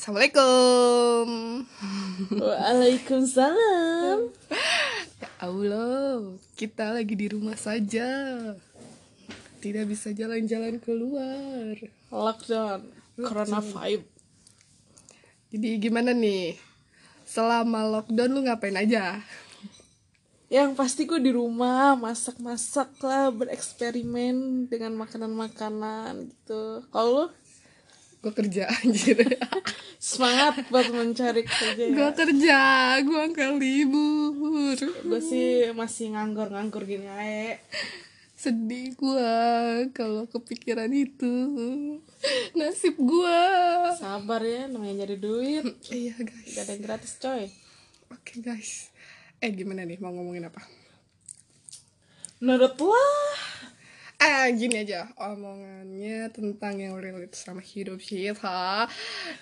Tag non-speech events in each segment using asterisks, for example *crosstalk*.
Assalamualaikum. Waalaikumsalam. *laughs* Ya Allah, kita lagi di rumah saja. Tidak bisa jalan-jalan keluar. Lockdown. Corona vibe. Jadi gimana nih? Selama lockdown lu ngapain aja? Yang pasti gue di rumah masak-masak lah, bereksperimen dengan makanan-makanan gitu. Kalau lu Gue kerja *laughs* anjir. semangat buat mencari kerja ya. gue kerja, gue nggak libur. Gue sih masih nganggur-nganggur gini aja. Sedih gue kalau kepikiran itu. Nasib gue. Sabar ya, namanya nyari duit. *laughs* Iya guys. Gak ada yang gratis coy. Oke guys. Eh gimana nih mau ngomongin apa? Menurut lah. Ah gini aja omongannya tentang yang relate sama hidup kita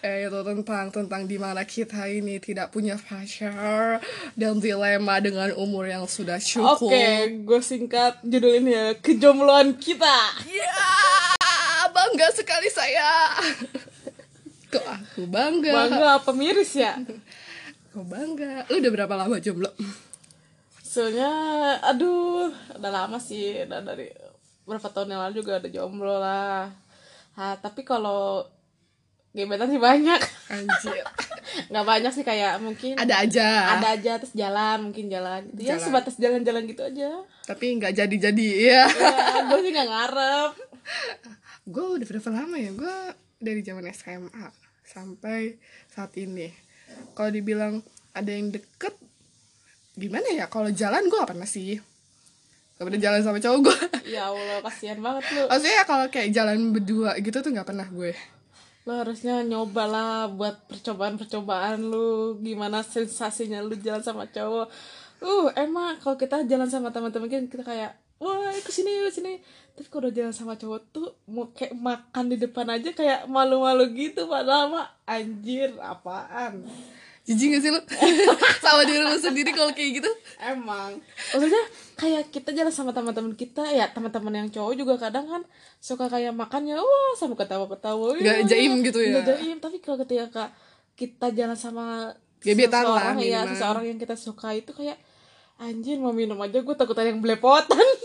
eh, itu tentang tentang di mana kita ini tidak punya pacar dan dilema dengan umur yang sudah cukup. Oke, gue singkat judul ini ya, kejombloan kita. Ya bangga sekali saya. Kok aku bangga? Bangga apa miris ya? Kok bangga? Lu udah berapa lama jomblo? Soalnya, aduh, udah lama sih, udah dari berapa tahun yang lalu juga ada jomblo lah. Ha, tapi kalau gebetan sih banyak. Anjir. *laughs* Nggak banyak sih kayak mungkin Ada aja. ada aja terus jalan, mungkin jalan gitu. Ya sebatas jalan-jalan gitu aja. Tapi nggak jadi-jadi ya. Ya, gue sih nggak ngarep. gue udah berapa lama ya gue dari zaman SMA sampai saat ini kalau dibilang ada yang deket gimana ya kalau jalan gue gak pernah sih gak pernah jalan sama cowok gue *laughs* Ya Allah, kasihan banget lu. maksudnya kalau kayak jalan berdua gitu tuh nggak pernah gue. Lo harusnya nyoba lah buat percobaan-percobaan lu. Gimana sensasinya lu jalan sama cowok. Uh, emang kalau kita jalan sama teman-teman kita, kita kayak Wah, ke sini, ke sini Tapi kalau udah jalan sama cowok tuh Mau kayak makan di depan aja kayak malu-malu gitu. Padahal mah anjir, apaan jijik gak sih lu *laughs* sama diri lu sendiri kalau kayak gitu Emang Maksudnya kayak kita jalan sama teman-teman kita Ya teman-teman yang cowok juga kadang kan Suka kayak makannya Wah sama ketawa-ketawa Nggak ya. jaim gitu ya? Nggak jaim Tapi kalau ketika kita jalan sama Gebetan lah, ya, minimal. seseorang yang kita suka itu kayak Anjir mau minum aja gue takut ada yang belepotan *laughs*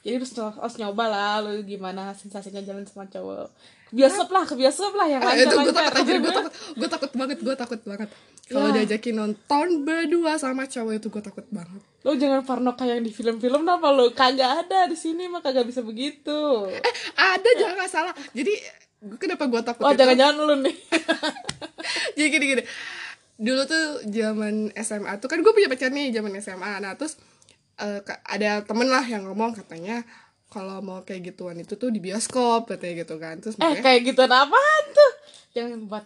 Jadi harus, harus nyoba lah Lu gimana sensasinya jalan sama cowok Bioskop lah, bioskop lah yang Ah, itu gue takut aja gue takut gue takut banget gue takut banget. Kalau Ya. diajakin nonton berdua sama cowok itu gue takut banget. Lo jangan parno kayak yang di film-film apa lo? Kagak ada di sini mah kagak bisa begitu. eh ada jangan salah. Jadi gue kenapa gue takut Oh jangan-jangan lu nih. *laughs* jadi gini gini. Dulu tuh zaman SMA tuh kan gue punya pacar nih zaman SMA nah terus ka- ada temen lah yang ngomong katanya kalau mau kayak gituan itu tuh di bioskop katanya gitu kan. Terus eh makanya kayak gitu apaan tuh? Jangan buat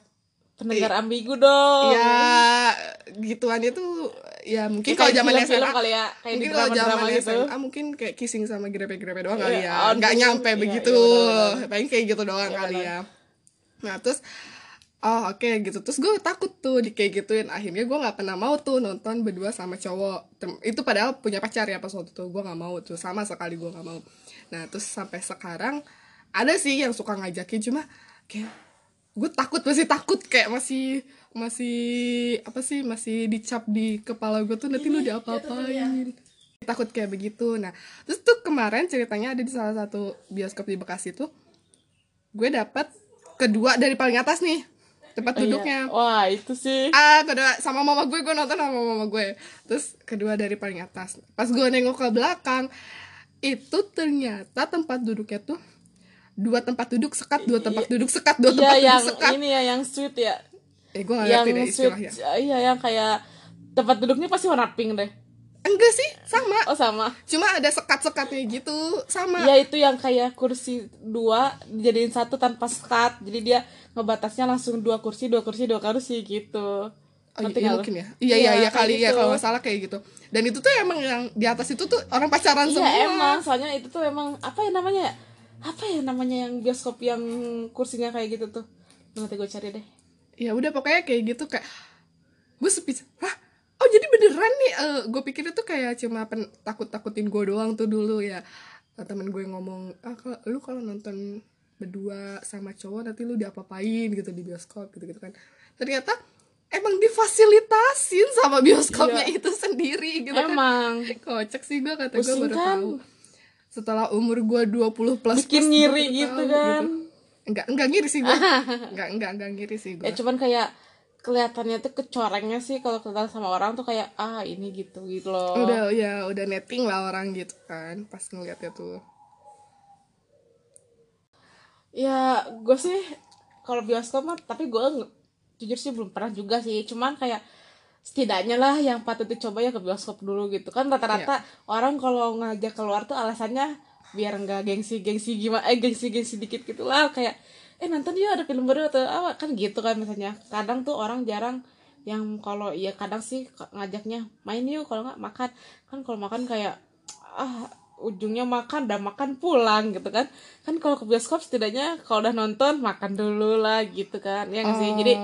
pendengar ambigu dong. ya gituannya tuh ya mungkin kalau zaman SMA kali ya, kayak mungkin kalau zaman gitu. SMA mungkin kayak kissing sama grepe-grepe doang kali Iya, ya. aduh, nggak nyampe iya, begitu. iya, paling kayak gitu doang Iya, kali ya. Nah terus oh oke gitu. Terus gue takut tuh di kayak gituin. Akhirnya gue nggak pernah mau tuh nonton berdua sama cowok. Itu padahal punya pacar ya pas waktu itu. Gue nggak mau tuh. Sama sekali gue nggak mau nah terus sampai sekarang ada sih yang suka ngajakin cuma kayak gue takut masih takut kayak masih masih apa sih masih dicap di kepala gue tuh nanti lu diapa-apain. takut kayak begitu. Nah terus tuh kemarin ceritanya ada di salah satu bioskop di Bekasi tuh gue dapet kedua dari paling atas nih tempat duduknya. Wah itu sih. ah kedua sama mama gue gue nonton sama mama gue. Terus kedua dari paling atas. Pas gue nengok ke belakang itu ternyata tempat duduknya tuh dua tempat duduk sekat dua tempat duduk sekat dua Iya tempat yang duduk sekat ini ya yang sweet ya. eh gue gak yang ngerti deh sweet. istilahnya Iya yang kayak tempat duduknya pasti warna pink deh. enggak sih sama Oh sama. cuma ada sekat-sekatnya gitu sama Ya itu yang kayak kursi dua dijadiin satu tanpa sekat. Jadi dia ngebatasnya langsung dua kursi, dua kursi, dua kursi gitu. Oh, iya, lu? mungkin ya iya iya iya kayak kali ya gitu. kalau nggak salah kayak gitu dan itu tuh emang yang di atas itu tuh orang pacaran Iya semua emang, soalnya itu tuh emang apa ya namanya? ya? Apa ya namanya yang bioskop yang kursinya kayak gitu tuh? Nanti gue cari deh. ya udah pokoknya kayak gitu kayak gue sepi hah oh jadi beneran nih Eh, gue pikir itu kayak cuma pen takut takutin gue doang tuh dulu ya Eh, temen gue ngomong ah kalau lu kalau nonton berdua sama cowok nanti lu diapa-apain gitu di bioskop gitu gitu kan ternyata emang difasilitasin sama bioskopnya Iya. itu sendiri gitu kan. Emang. Kocak sih gue kata gue baru kan? tahu. Setelah umur gue 20 plus bikin plus, baru gitu tahu kan. enggak enggak ngiri sih gue *laughs* enggak enggak enggak ngiri sih gue ya cuman kayak kelihatannya tuh kecorengnya sih kalau kenal sama orang tuh kayak ah ini gitu gitu loh. Udah ya udah netting lah orang gitu kan pas ngeliatnya tuh. Ya gue sih kalau bioskop mah tapi gue jujur sih belum pernah juga sih. Cuman kayak setidaknya lah yang patut dicoba ya ke bioskop dulu gitu. Kan rata-rata orang kalau ngajak keluar tuh alasannya biar nggak gengsi gengsi gimana eh gengsi gengsi dikit gitu lah. Kayak eh nonton yuk ada film baru atau apa. Kan gitu kan misalnya. Kadang tuh orang jarang yang kalau ya kadang sih ngajaknya main yuk kalau nggak makan. Kan kalau makan kayak ah ujungnya makan dan makan pulang gitu kan. Kan kalau ke bioskop setidaknya kalau udah nonton makan dulu lah gitu kan ya nggak sih? Oh. jadi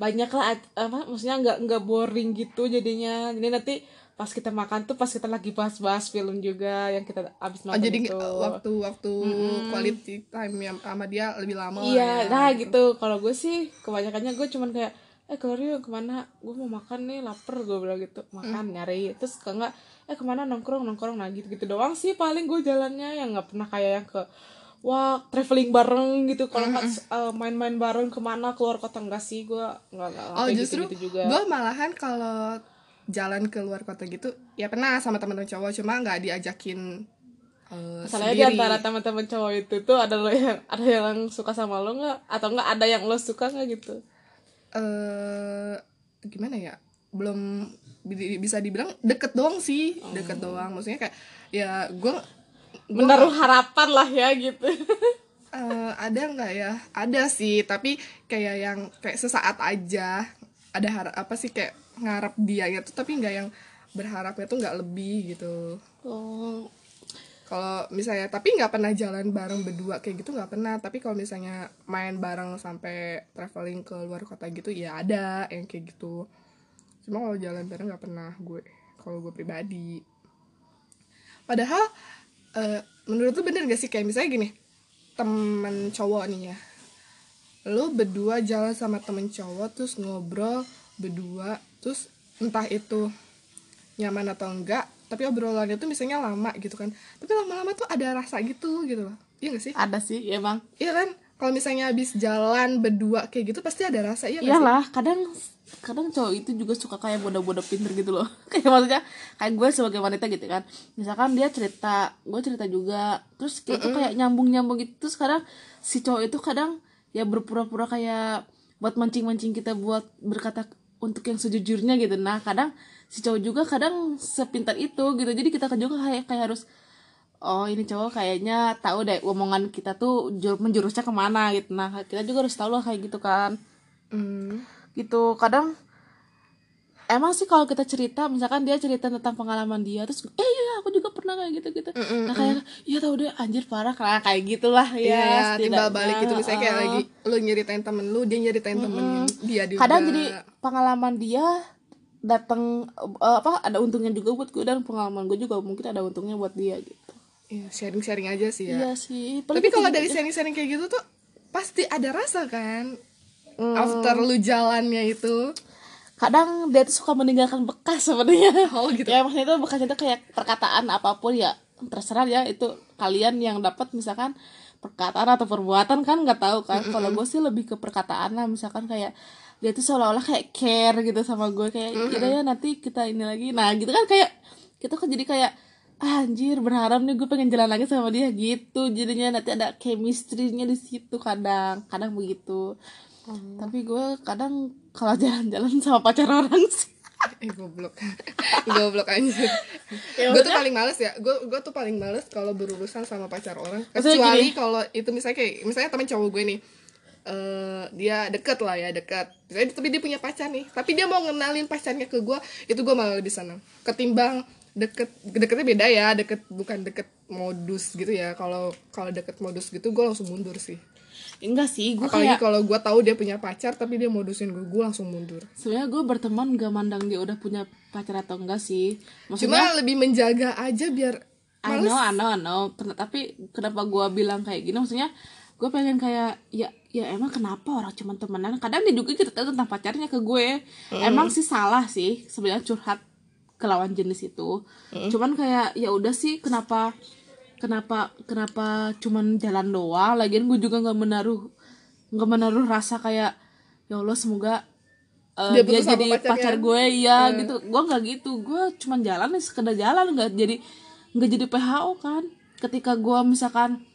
banyak lah apa maksudnya nggak nggak boring gitu jadinya. Jadi nanti pas kita makan tuh pas kita lagi bahas-bahas film juga yang kita abis oh nonton jadi itu. waktu-waktu quality time yang sama dia lebih lama iya ya. nah gitu. kalau gue sih kebanyakannya gue cuman kayak eh keluar yuk ke mana? Gue mau makan nih lapar gue bilang gitu. Makan nyari. Terus kalau nggak eh ke mana? Nongkrong nongkrong. Nah gitu gitu doang sih paling gue jalannya. Yang nggak pernah kayak yang ke wah traveling bareng gitu. Kalau nggak eh, main-main bareng ke mana keluar kota enggak sih. Gue nggak nggak oh justru gitu, juga. gue malahan kalau jalan ke luar kota gitu ya pernah sama teman-teman cowok cuma nggak diajakin eh, Masalahnya di antara teman-teman cowok itu tuh ada lo yang ada yang suka sama lo nggak? Atau nggak ada yang lo suka nggak gitu? Eh gimana ya? Belum bisa dibilang deket doang sih deket doang. Maksudnya kayak ya gue menaruh harapan lah ya gitu. *laughs* Eh, ada nggak ya? Ada sih tapi kayak yang kayak sesaat aja. Ada harap apa sih kayak ngarap dia tuh tapi nggak yang berharapnya tuh nggak lebih gitu. Oh. Kalau misalnya tapi nggak pernah jalan bareng berdua kayak gitu nggak pernah. Tapi kalau misalnya main bareng sampai traveling ke luar kota gitu ya ada yang kayak gitu cuma kalau jalan bareng nggak pernah gue kalau gue pribadi. Padahal eh, menurut lu bener gak sih? Kayak misalnya gini temen cowok nih ya. Lu berdua jalan sama temen cowok terus ngobrol berdua terus entah itu nyaman atau enggak tapi obrolannya tuh misalnya lama gitu kan. Tapi lama-lama tuh ada rasa gitu gitu loh. Iya gak sih? Ada sih ya emang. Iya kan kalau misalnya habis jalan berdua kayak gitu pasti ada rasa iya gak sih? Iyalah kadang kadang cowok itu juga suka kayak bodoh-bodoh pinter gitu loh. *laughs* Kayak maksudnya kayak gue sebagai wanita gitu kan. Misalkan dia cerita gue cerita juga. Terus kayak itu kayak nyambung nyambung gitu. Terus kadang si cowok itu kadang ya berpura-pura kayak buat mancing-mancing kita buat berkata untuk yang sejujurnya gitu. Nah kadang si cowok juga kadang sepintar itu gitu. Jadi kita juga kayak kayak harus oh ini cowok kayaknya tahu deh omongan kita tuh jur- menjurusnya ke mana gitu. Nah kita juga harus tahu lah kayak gitu kan. Hmm. gitu. Kadang emang sih kalau kita cerita misalkan dia cerita tentang pengalaman dia terus eh iya aku juga pernah kayak gitu gitu nah kayak iya tahu deh anjir parah karena kayak gitulah. Ya Iya, ya, timbal setidaknya. balik gitu. Misalnya kayak Heeh. lagi lu nyeritain temen lu, dia nyeritain temen dia juga. kadang jadi pengalaman dia datang eh, apa ada untungnya juga buat gue dan pengalaman gue juga mungkin ada untungnya buat dia gitu Iya, sharing-sharing aja sih ya. iya sih Tapi kalau dari aja. sharing-sharing kayak gitu tuh pasti ada rasa kan. Hmm. After lu jalannya itu. kadang dia tuh suka meninggalkan bekas sebenarnya *laughs* Oh, gitu. ya maksudnya itu bekasnya itu kayak perkataan apa pun ya terserah ya itu kalian yang dapat misalkan perkataan atau perbuatan kan nggak tahu kan kalau gue sih lebih ke perkataan lah misalkan kayak dia tuh seolah-olah kayak care gitu sama gue kayak "Yaudah ya nanti kita ini lagi nah gitu kan kayak kita kan jadi kayak "Ah, anjir berharap nih gue pengen jalan lagi sama dia gitu jadinya nanti ada chemistry-nya di situ kadang kadang begitu tapi gue kadang kalau jalan-jalan sama pacar orang sih *laughs* Eh goblok. *laughs* goblok anjir. Ya gue tuh paling males ya. Gue gue tuh paling males kalau berurusan sama pacar orang. Kecuali kalau itu misalnya kayak misalnya teman cowok gue nih. eh dia deket lah ya deket Misalnya, tapi dia punya pacar nih tapi dia mau ngenalin pacarnya ke gue itu gue malah lebih senang ketimbang deket deketnya beda ya deket bukan deket modus gitu ya. Kalau kalau deket modus gitu gue langsung mundur sih. Enggak sih gue apalagi kayak kalau gue tahu dia punya pacar tapi dia modusin gue gue langsung mundur. Sebenarnya gue berteman gak mandang dia udah punya pacar atau enggak sih. Maksudnya cuma lebih menjaga aja biar I know, I know, I know. Tapi kenapa gue bilang kayak gini? Maksudnya gue pengen kayak ya ya emang kenapa orang cuma temenan? Kadang dia juga cerita tentang pacarnya ke gue. Emang sih salah sih sebenarnya curhat ke lawan jenis itu. Cuman kayak ya udah sih kenapa kenapa kenapa cuman jalan doang? Lagian gue juga nggak menaruh nggak menaruh rasa kayak ya allah semoga uh, Dia dia, jadi pacar gue iya gitu. Gue nggak gitu. Gue cuman jalan nih sekedar jalan. Nggak jadi nggak jadi PHO kan. Ketika gue misalkan kan,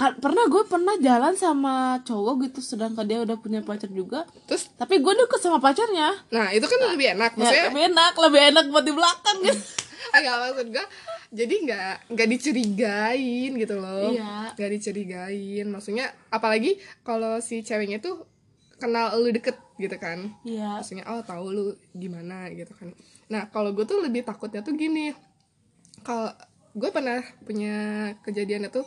pernah gue pernah jalan sama cowok gitu sedangkan dia udah punya pacar juga. Terus? Tapi gue deket sama pacarnya. Nah itu kan lebih enak maksudnya ya, lebih enak lebih enak buat di belakang gitu. *laughs* Agak maksud gue jadi nggak nggak dicurigain gitu loh. Iya. nggak dicurigain maksudnya apalagi kalau si ceweknya tuh kenal lu deket gitu kan. Iya. Maksudnya oh tahu lu gimana gitu kan. Nah kalau gue tuh lebih takutnya tuh gini kalau gue pernah punya kejadian itu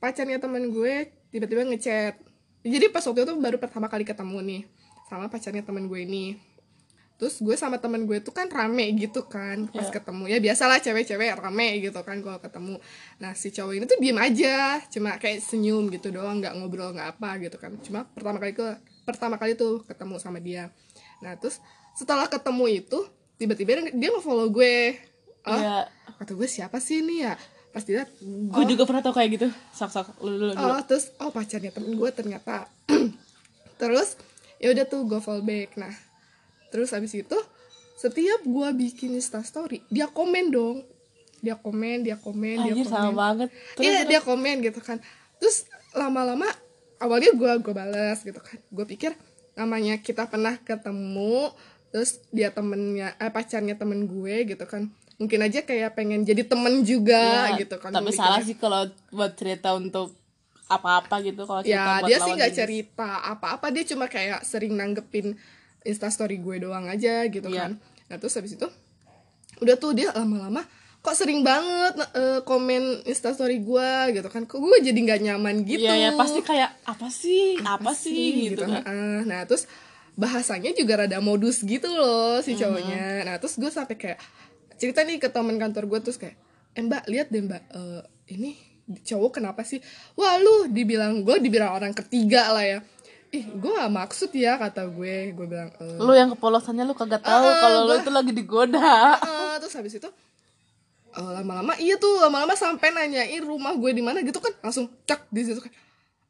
pacarnya temen gue tiba-tiba ngechat. Jadi pas waktu itu baru pertama kali ketemu nih sama pacarnya temen gue ini. Terus gue sama temen gue tuh kan rame gitu kan pas Iya. ketemu. Ya biasalah cewek-cewek rame gitu kan kalau ketemu. Nah si cowok ini tuh diem aja cuma kayak senyum gitu doang nggak ngobrol nggak apa gitu kan. Cuma pertama kali ke pertama kali tuh ketemu sama dia. Nah terus setelah ketemu itu tiba-tiba dia- nge-follow gue. Oh iya. kata gue siapa sih ini ya pas dia gue juga pernah tau kayak gitu. Sok sok lu dulu dulu oh terus oh pacarnya temen gue ternyata. *clears throat* Terus ya udah tuh gue follow back. Nah terus abis itu setiap gue bikin insta story dia komen dong. Dia komen dia komen dia anjir komen. sama banget. Terus iya dia komen gitu kan. Terus lama-lama awalnya gue gue balas gitu kan. Gue pikir namanya kita pernah ketemu terus dia temennya eh, pacarnya temen gue gitu kan mungkin aja kayak pengen jadi temen juga Ya, gitu kan tapi salah sih kalau buat cerita untuk apa-apa gitu kalau cerita ya buat dia sih nggak cerita apa-apa dia cuma kayak sering nanggepin instastory gue doang aja gitu Iya. kan. Nah terus habis itu udah tuh dia lama-lama kok sering banget eh, komen instastory gue gitu kan. Kok gue jadi nggak nyaman gitu? Iya ya pasti kayak apa sih? Apa, sih? gitu, kan. Heeh. nah terus bahasanya juga rada modus gitu loh si cowoknya. Nah terus gue sampai kayak cerita nih ke teman kantor gue terus kayak eh mbak lihat deh mbak eh, ini cowok kenapa sih? Wah lu dibilang gue dibilang orang ketiga lah ya. Ih gue gak maksud ya kata gue. Gue bilang eh, lu yang kepolosannya lu kagak tahu Ah, kalau lu itu lagi digoda. *laughs* "Ah," terus habis itu eh, lama-lama iya tuh lama-lama sampai nanyain rumah gue di mana gitu kan langsung cek di situ kan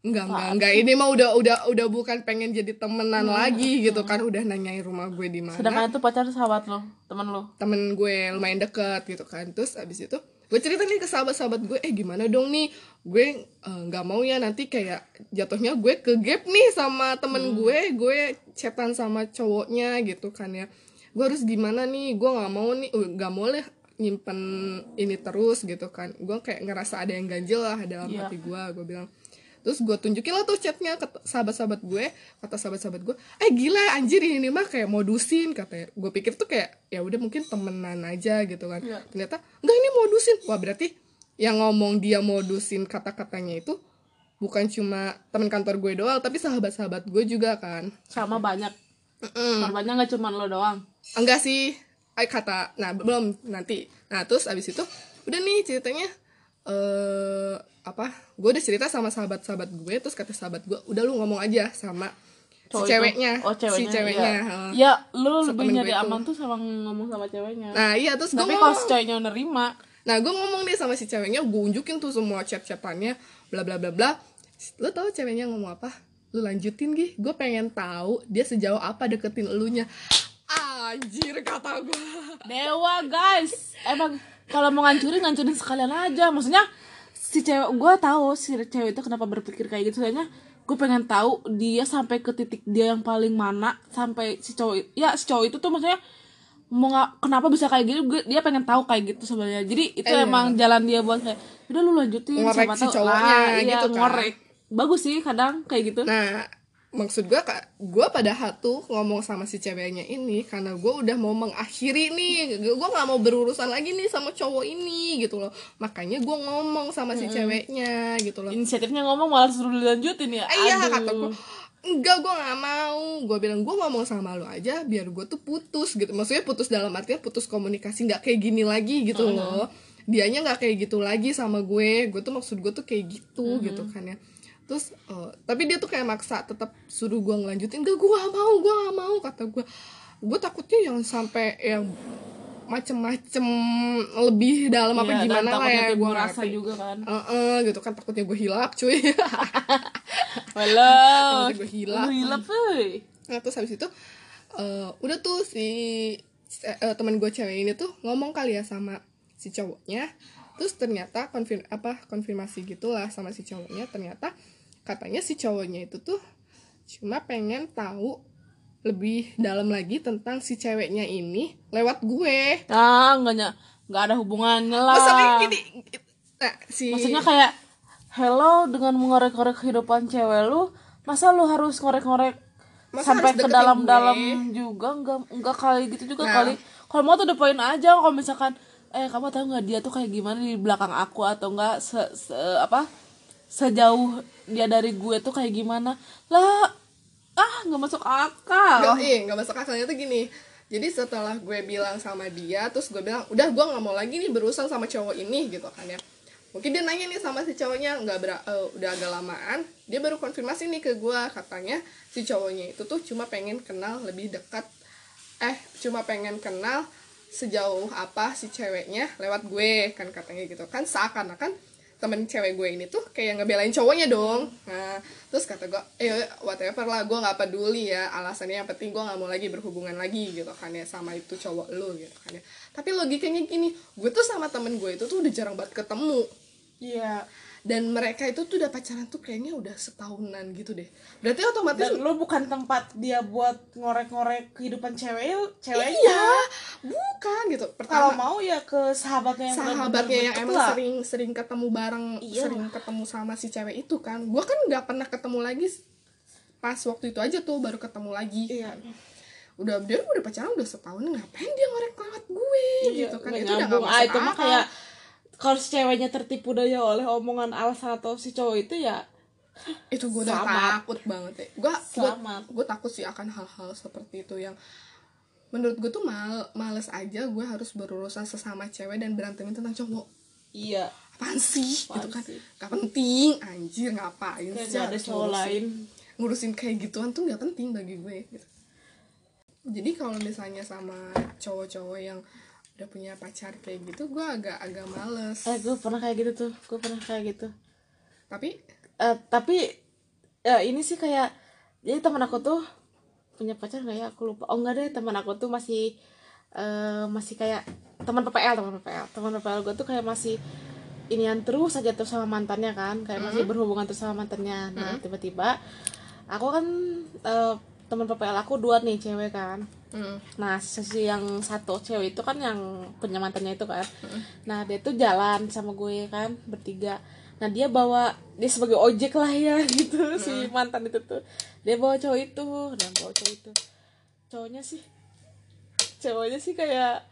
enggak enggak enggak. ini mah udah udah udah bukan pengen jadi temenan lagi gitu kan. Udah nanyain rumah gue di mana. Sedangkan itu pacar sahabat lu teman lu temen gue lumayan deket gitu kan. Terus abis itu gue cerita nih ke sahabat-sahabat gue eh gimana dong nih? Gue eh, nggak mau ya nanti kayak jatuhnya gue ke gap nih sama temen gue. Gue chatan sama cowoknya gitu kan ya. Gue harus gimana nih? Gue nggak mau nih uh, nggak mau lah nyimpen ini terus gitu kan. Gue kayak ngerasa ada yang ganjel lah dalam Iya. hati gue gue bilang terus gue tunjukin lah tuh chatnya ke sahabat-sahabat gue kata sahabat-sahabat gue eh gila anjir ini mah kayak modusin katanya gue pikir tuh kayak ya udah mungkin temenan aja gitu kan. Iya. ternyata enggak ini modusin. Wah berarti yang ngomong dia modusin kata-katanya itu bukan cuma teman kantor gue doang tapi sahabat-sahabat gue juga kan. Sama banyak. Mm-mm. korbannya nggak cuma lo doang. Enggak sih. Ay kata nah belum nanti. Nah terus abis itu udah nih ceritanya eh apa gue udah cerita sama sahabat-sahabat gue terus kata sahabat gue udah lu ngomong aja sama Cowok si itu. ceweknya oh ceweknya si ceweknya ya, heeh. ya lu lebih nyari aman tuh sama ngomong sama ceweknya. Nah iya terus gue tapi kalau si ceweknya nerima. Nah gue ngomong nih sama si ceweknya gue unjukin tuh semua chat-chatannya bla bla bla bla. Lu tau ceweknya ngomong apa? Lu lanjutin gih gue pengen tahu dia sejauh apa deketin elunya. Anjir kata gue dewa guys. Emang kalau mau ngancurin ngancurin sekalian aja. Maksudnya si cewek gue tahu si cewek itu kenapa berpikir kayak gitu. Soalnya gue pengen tahu dia sampai ke titik dia yang paling mana sampai si cowok ya si cowok itu tuh maksudnya mau nggak kenapa bisa kayak gitu? Gue- dia pengen tahu kayak gitu sebenarnya. Jadi itu Eh, emang jalan dia buat kayak udah lu lanjutin Ngorek siapa si tahu." cowoknya Ah, iya, gitu kan. ngorek. Bagus sih kadang kayak gitu. Nah, maksud gue kak, gue padahal tuh ngomong sama si ceweknya ini karena gue udah mau mengakhiri nih, gue nggak mau berurusan lagi nih sama cowok ini gitu loh. Makanya gue ngomong sama si ceweknya gitu loh. inisiatifnya ngomong malah suruh dilanjutin ya Iya kata gue, enggak gue nggak mau. Gue bilang gue ngomong sama lo aja biar gue tuh putus gitu. Maksudnya putus dalam artian putus komunikasi nggak kayak gini lagi gitu loh. dianya nggak kayak gitu lagi sama gue gue tuh maksud gue tuh kayak gitu gitu kan ya terus eh, tapi dia tuh kayak maksa tetap suruh gue ngelanjutin gak gue gak mau gue gak mau kata gue gue takutnya yang sampai yang macem-macem lebih dalam apa Iya, gimana lah ya gue rasa juga kan. Heeh, gitu kan takutnya gue hilap cuy. *laughs* Halo gue hilap. Lu hilap euy. Nah terus habis itu eh, udah tuh si eh, teman gue cewek ini tuh ngomong kali ya sama si cowoknya. Terus ternyata konfirm apa konfirmasi gitulah sama si cowoknya ternyata katanya si cowoknya itu tuh cuma pengen tahu lebih dalam lagi tentang si ceweknya ini lewat gue. Ah, enggak ny- enggak ada hubungannya lah. Maksudnya gini, nah si Maksudnya kayak hello dengan mengorek-korek kehidupan cewek lu, masa lu harus ngorek-ngorek sampai ke dalam-dalam juga enggak enggak kali gitu juga Nah. kali. Kalau mau tuh the point aja kalau misalkan eh kamu tahu nggak dia tuh kayak gimana di belakang aku atau enggak se, se- apa sejauh dia dari gue tuh kayak gimana. Lah ah nggak masuk akal. Gak, iya, gak masuk akalnya tuh gini Jadi setelah gue bilang sama dia Terus gue bilang, udah gue gak mau lagi nih berurusan sama cowok ini gitu kan ya. Mungkin dia nanya nih sama si cowoknya nggak ber- eh, Udah agak lamaan Dia baru konfirmasi nih ke gue Katanya si cowoknya itu tuh cuma pengen kenal lebih dekat. Eh, cuma pengen kenal sejauh apa si ceweknya lewat gue Kan katanya gitu kan. Seakan-akan temen cewek gue ini tuh kayak ngebelain cowoknya dong. Nah terus kata gue eh whatever lah gue nggak peduli ya alasannya yang penting gue nggak mau lagi berhubungan lagi gitu kan ya sama itu cowok lu gitu kan ya. Tapi logikanya gini gue tuh sama temen gue itu tuh udah jarang banget ketemu. Iya dan mereka itu tuh udah pacaran tuh kayaknya udah setahunan gitu deh. Berarti otomatis dan lu bukan tempat dia buat ngorek-ngorek kehidupan cewek ceweknya? Iya bukan gitu. Kalau pertama mau ya ke sahabatnya yang sahabatnya yang emang lah. sering sering ketemu bareng Iya. sering ketemu sama si cewek itu kan. Gue kan nggak pernah ketemu lagi pas waktu itu aja tuh baru ketemu lagi. Iya. Udah dia udah pacaran udah setahun ngapain dia ngorek lewat gue Iya, gitu kan? itu udah gak ah, masuk itu mah kayak kalau si ceweknya tertipu daya oleh omongan alasan atau si cowok itu ya *laughs* itu gue udah takut banget ya. Gue gue takut sih akan hal-hal seperti itu yang menurut gue tuh mal males aja gue harus berurusan sesama cewek dan berantemin tentang cowok. Iya. Apaan sih? Apaan gitu kan. sih? gak penting. Anjir ngapain sih gak ada cowok ngurusin- lain. ngurusin kayak gituan tuh nggak penting bagi gue gitu. Jadi kalau misalnya sama cowok-cowok yang udah punya pacar kayak gitu gue agak agak males. Eh gue pernah kayak gitu tuh gue pernah kayak gitu. Tapi? Eh, tapi eh, ini sih kayak jadi teman aku tuh punya pacar nggak ya? Aku lupa. Oh enggak deh teman aku tuh masih eh, masih kayak teman PPL teman PPL teman PPL gue tuh kayak masih inian terus aja tuh sama mantannya kan. Kayak masih berhubungan terus sama mantannya. Nah tiba-tiba aku kan eh, teman PPL aku dua nih cewek kan hmm, Nah, sisi yang satu cewek itu kan yang punya mantannya itu kan. Nah, dia tuh jalan sama gue kan bertiga. Nah, dia bawa dia sebagai ojek lah ya *laughs* gitu si mantan itu tuh. Dia bawa cowok itu, dan bawa cowok itu. Cowoknya sih cowoknya sih kayak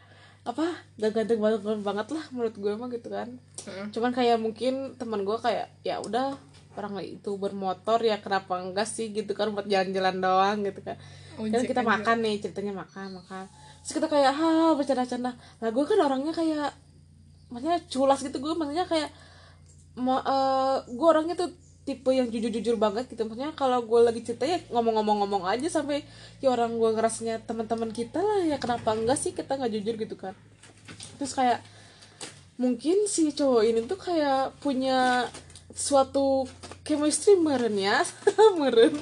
apa? Gak ganteng banget banget lah menurut gue mah gitu kan. hmm. Cuman kayak mungkin teman gue kayak ya udah orang itu bermotor ya kenapa enggak sih gitu kan buat jalan-jalan doang gitu kan kan kita aja. makan nih ceritanya makan makan. Terus kita kayak ha bercanda-canda. Nah gue kan orangnya kayak maksudnya culas gitu. Gue maksudnya kayak ma, eh, gue orangnya tuh tipe yang jujur-jujur banget gitu. Maksudnya kalau gue lagi cerita ya ngomong-ngomong-ngomong aja sampai ya orang gue ngerasanya teman-teman kita lah ya kenapa enggak sih kita nggak jujur gitu kan. Terus kayak mungkin si cowok ini tuh kayak punya suatu chemistry meren ya *laughs* meren.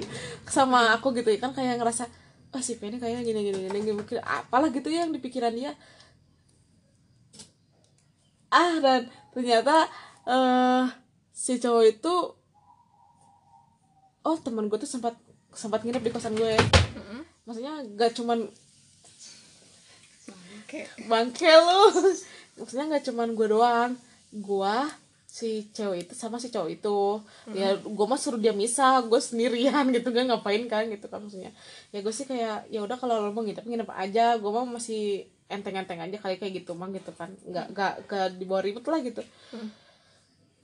Sama aku gitu ya kan kayak ngerasa oh si Penny kayaknya gini gini gini gini mungkin apalah gitu ya yang di pikiran dia. Ah dan ternyata eh si cowok itu oh teman gue tuh sempat sempat nginep di kosan gue. Maksudnya gak cuman kayak bangke lu. Maksudnya nggak cuman gue doang. Gue si cewek itu sama si cowok itu. Ya gue mah suruh dia misah gue sendirian *laughs* gitu gak ngapain kan gitu kan maksudnya. Ya gue sih kayak ya udah kalau lo mau nginep nginep aja. Gue mah masih enteng-enteng aja kali kayak gitu mah gitu kan. Nggak nggak ke di bawah ribet lah gitu.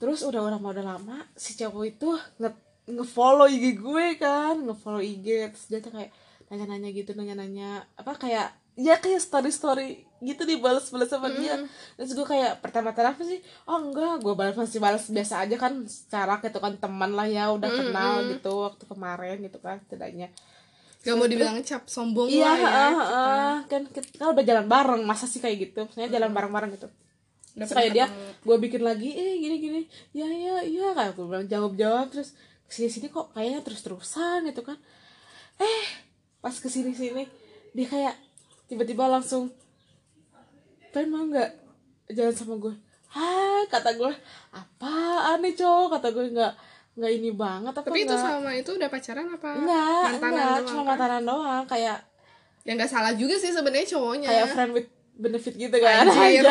Terus udah udah udah lama si cowok itu nge ngefollow IG gue kan ngefollow IG terus dia tuh kayak nanya-nanya gitu nanya-nanya apa kayak ya kayak story story gitu dibalas balas sama dia. Terus gue kayak pertama-tama apa sih? Oh enggak gue balas masih balas biasa aja kan secara gitu kan teman lah ya udah kenal gitu waktu kemarin gitu kan setidaknya. Gak mau dibilang cap sombong iya lah ya ah, ah, kan. kita udah jalan bareng masa sih kayak gitu? Maksudnya jalan bareng-bareng gitu. Terus kayak dia gue bikin lagi eh gini gini ya ya ya kayak gue bilang jawab jawab terus ke sini sini kok kayaknya terus terusan gitu kan. Eh pas ke sini sini dia kayak tiba-tiba langsung pengen mau nggak jalan sama gue? Hai kata gue. Apaan nih cowok kata gue nggak nggak ini banget apa tapi itu nggak? sama itu udah pacaran apa enggak mantanan enggak doang cuma kan? mantanan doang kayak ya nggak salah juga sih sebenarnya cowoknya. kayak friend with benefit gitu kan. Anjir.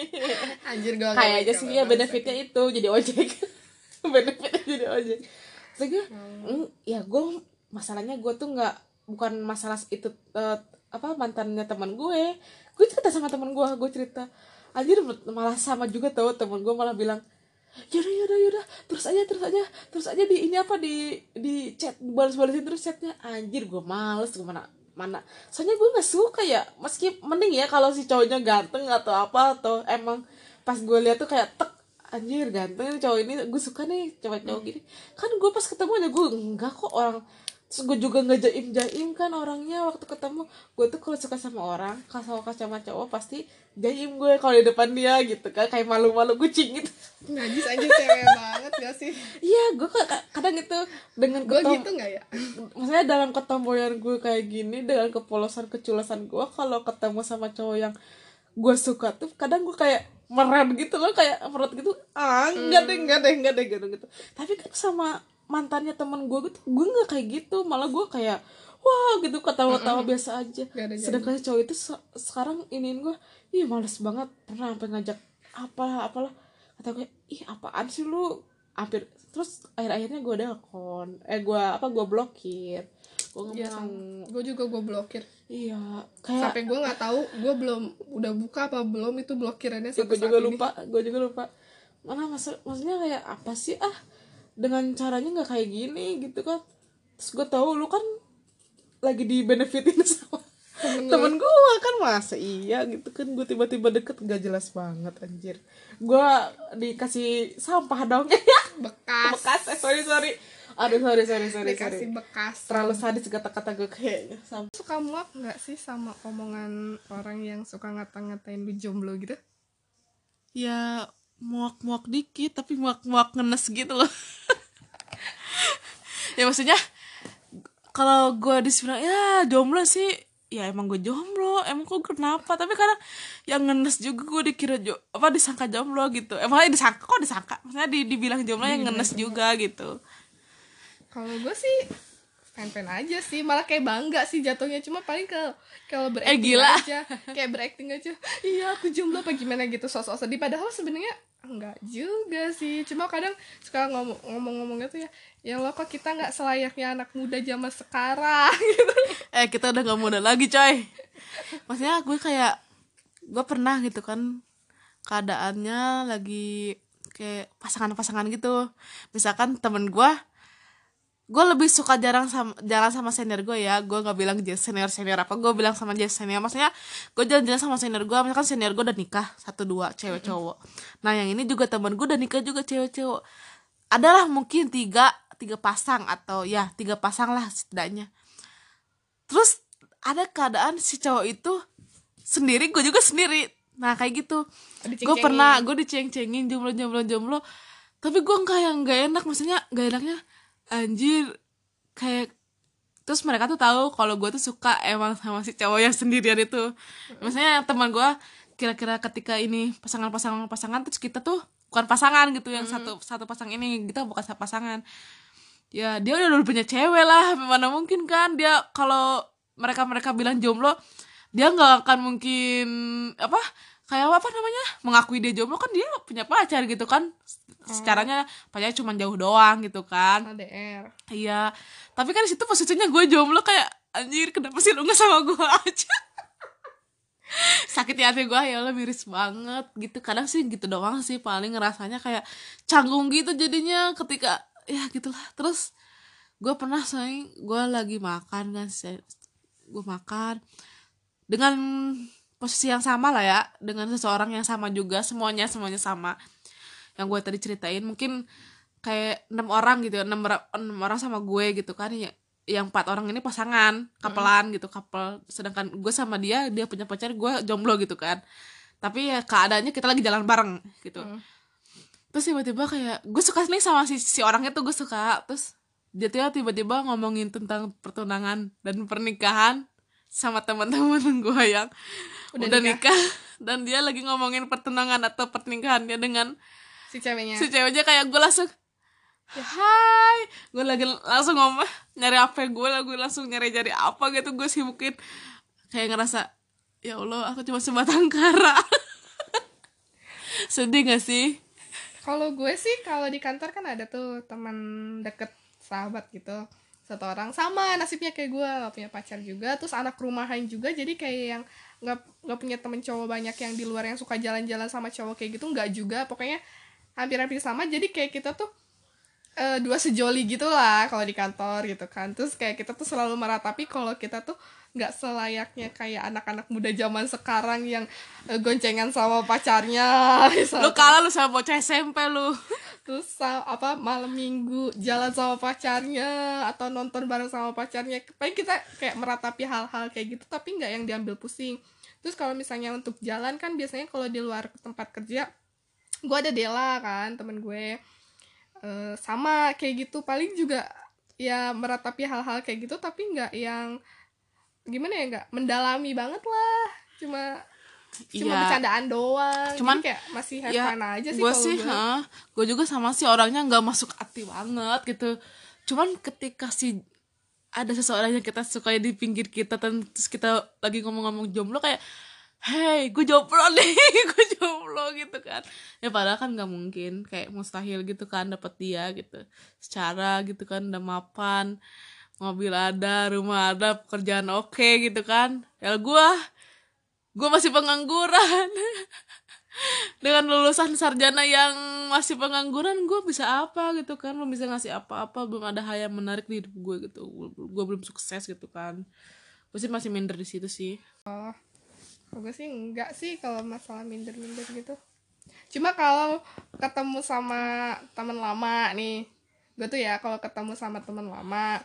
*laughs* Anjir gue kayak aja sih ya benefitnya itu jadi ojek. *laughs* Benefitnya jadi ojek. Terus gue "Mm, ya gue masalahnya gue tuh nggak bukan masalah itu eh, apa mantannya teman gue. Gue cerita sama teman gue gue cerita. Anjir malah sama juga tau teman gue malah bilang yaudah yaudah yaudah terus aja terus aja terus aja di ini apa di di chat balas balasin terus chatnya. Anjir gue males gue mana. Mana soalnya gue nggak suka ya meski mending ya kalau si cowoknya ganteng atau apa atau emang pas gue lihat tuh kayak tek anjir ganteng cowok ini gue suka nih cowok-cowok gini. Kan gue pas ketemu aja gue enggak kok orang terus gue juga nggak jaim jaim kan orangnya waktu ketemu. Gue tuh kalau suka sama orang kalau suka sama cowok pasti jaim gue kalau di depan dia gitu kan kayak malu-malu kucing gitu najis aja cewek banget gak sih? Iya gue ka- kadang itu dengan gue gitu nggak ya? Maksudnya dalam ketomboyan gue kayak gini dengan kepolosan keculosan gue kalau ketemu sama cowok yang gue suka tuh kadang gue kayak meren gitu loh kayak meret gitu ah enggak deh enggak deh enggak deh gitu gitu tapi kan sama mantannya temen gue gitu gue nggak kayak gitu. Malah gue kayak wah gitu ketawa-tawa biasa aja. Gak ada sedangkan cowok itu se- sekarang iniin gue ih males banget pernah sampai ngajak apa apalah. Kata gue ih apaan sih lu? Hampir terus akhir-akhirnya gue kon eh gue apa gue blokir. Gue sama gue juga gue blokir. Iya kayak sampai gue nggak tahu gue belum udah buka apa belum itu blokirannya ya, gue juga ini. lupa gue juga lupa. Mana maksud maksudnya kayak apa sih? Ah dengan caranya nggak kayak gini gitu kan. Terus gue tahu lu kan lagi di benefitin *laughs* sama temen, gue kan masa iya gitu kan gue tiba-tiba deket gak jelas banget anjir. Gue dikasih sampah dong. *laughs* Bekas. Bekas eh, sorry sorry. Aduh sorry sorry sorry dikasih sorry. bekas. Terlalu sadis kata-kata gue kayaknya. Sampah suka muak nggak sih sama omongan orang yang suka ngata-ngatain lu jomblo gitu? Ya muak-muak dikit tapi muak-muak ngenes gitu loh. *laughs* Ya maksudnya kalau gue disibilang ya jomblo sih. Ya emang gue jomblo. Emang kok kenapa? Tapi kadang yang ngenes juga gue dikira jo apa disangka jomblo gitu. Emangnya disangka kok disangka? Maksudnya di, dibilang jomblo yang ngenes juga gitu. Kalau gue sih fan-fan aja sih. Malah kayak bangga sih jatuhnya. Cuma paling ke kalau berakting Eh, gila. aja. Kayak berakting aja. Iya aku jomblo apa gimana? gitu. Sosok sedih. Padahal sebenarnya enggak juga sih. Cuma kadang suka ngomong ngomong-ngomongnya tuh ya ya lo kok kita nggak selayaknya anak muda zaman sekarang? *laughs* Gitu. Eh kita udah gak muda lagi coy. Maksudnya gue kayak gue pernah gitu kan keadaannya lagi kayak pasangan-pasangan gitu. Misalkan temen gue gue lebih suka jarang sama jalan sama senior gue ya. Gue nggak bilang senior senior apa gue bilang sama dia senior. Maksudnya gue jalan-jalan sama senior gue misalkan senior gue udah nikah satu dua cewek cowok. Nah yang ini juga temen gue udah nikah juga cewek cowok. Adalah mungkin tiga tiga pasang atau ya tiga pasang lah setidaknya. Terus ada keadaan si cowok itu sendiri gue juga sendiri. Nah kayak gitu. Gue pernah gue diceng-cengin jomblo jomblo jomblo tapi gue nggak yang nggak enak. Maksudnya nggak enaknya anjir kayak terus mereka tuh tahu kalau gue tuh suka emang sama si cowok yang sendirian itu. Maksudnya teman gue kira-kira ketika ini pasangan-pasangan pasangan terus kita tuh bukan pasangan gitu yang satu satu pasang ini kita bukan satu pasangan. Ya dia udah udah punya cewek lah mana mungkin kan? Dia kalau mereka mereka bilang jomblo dia nggak akan mungkin apa kayak apa namanya mengakui dia jomblo kan dia punya pacar gitu kan. Secaranya pacarnya cuma jauh doang gitu kan. LDR iya. Tapi kan di situ posisinya gue jomblo kayak anjir kenapa sih lu nggak sama gue *laughs* aja? Sakit hati gue ya Allah miris banget. Gitu kadang sih gitu doang sih paling ngerasanya kayak canggung gitu jadinya ketika ya gitulah. Terus gue pernah sayang gue lagi makan kan gue makan dengan posisi yang sama lah ya dengan seseorang yang sama juga semuanya semuanya sama. Yang gue tadi ceritain mungkin kayak enam orang gitu enam, enam orang sama gue gitu kan ya yang empat orang ini pasangan kapelan gitu couple. Sedangkan gue sama dia dia punya pacar gue jomblo gitu kan. Tapi ya keadaannya kita lagi jalan bareng gitu. Hmm. terus tiba-tiba kayak gue suka nih sama si si orangnya tuh gue suka. Terus dia tuh tiba-tiba ngomongin tentang pertunangan dan pernikahan sama teman-teman *laughs* gue yang Udah udah, nikah. nikah. *laughs* dan dia lagi ngomongin pertunangan atau pernikahannya dengan si ceweknya. si ceweknya kayak gue langsung ya hai. Gue lagi langsung ngomong nyari apa gue gue langsung nyari nyari apa gitu gue sibukin. Kayak ngerasa ya allah aku cuma sebatang kara. *laughs* Sedih gak sih? Kalau gue sih kalau di kantor kan ada tuh teman deket sahabat gitu satu orang sama nasibnya kayak gue gak punya pacar juga terus anak rumahan juga jadi kayak yang nggak nggak punya temen cowok banyak yang di luar yang suka jalan-jalan sama cowok kayak gitu nggak juga. Pokoknya hampir-hampir sama jadi kayak kita tuh eh, dua sejoli gitu lah kalau di kantor gitu kan. Terus kayak kita tuh selalu meratapi kalau kita tuh nggak selayaknya kayak anak-anak muda zaman sekarang yang eh, goncengan sama pacarnya *laughs* lu kalah lu sama bocah SMP lu. Terus apa malam minggu jalan sama pacarnya atau nonton bareng sama pacarnya. Paling kita kayak meratapi hal-hal kayak gitu tapi nggak yang diambil pusing. Terus kalau misalnya untuk jalan kan biasanya kalau di luar tempat kerja gue ada Dela kan temen gue Eh, sama kayak gitu paling juga ya meratapi hal-hal kayak gitu tapi nggak yang gimana ya nggak mendalami banget lah cuma cuma Iya. bercandaan doang Cuman, Jadi kayak masih have ya fun aja sih gue sih gue. gue juga sama sih orangnya nggak masuk hati banget gitu cuman ketika si ada seseorang yang kita sukai di pinggir kita terus kita lagi ngomong-ngomong jomblo kayak hey gue jomblo nih *laughs* gue jomblo gitu kan. Ya padahal kan nggak mungkin kayak mustahil gitu kan dapat dia gitu. Secara gitu kan udah mapan mobil ada rumah ada pekerjaan oke gitu kan. Ya gue gue masih pengangguran. *laughs* Dengan lulusan sarjana yang masih pengangguran gue bisa apa gitu kan? Belum bisa ngasih apa-apa belum ada hal yang menarik di hidup gue gitu. Gue belum sukses gitu kan. Gue sih masih minder di situ sih. Oh, gue sih enggak sih kalau masalah minder-minder gitu. Cuma kalau ketemu sama teman lama nih, gue tuh ya kalau ketemu sama teman lama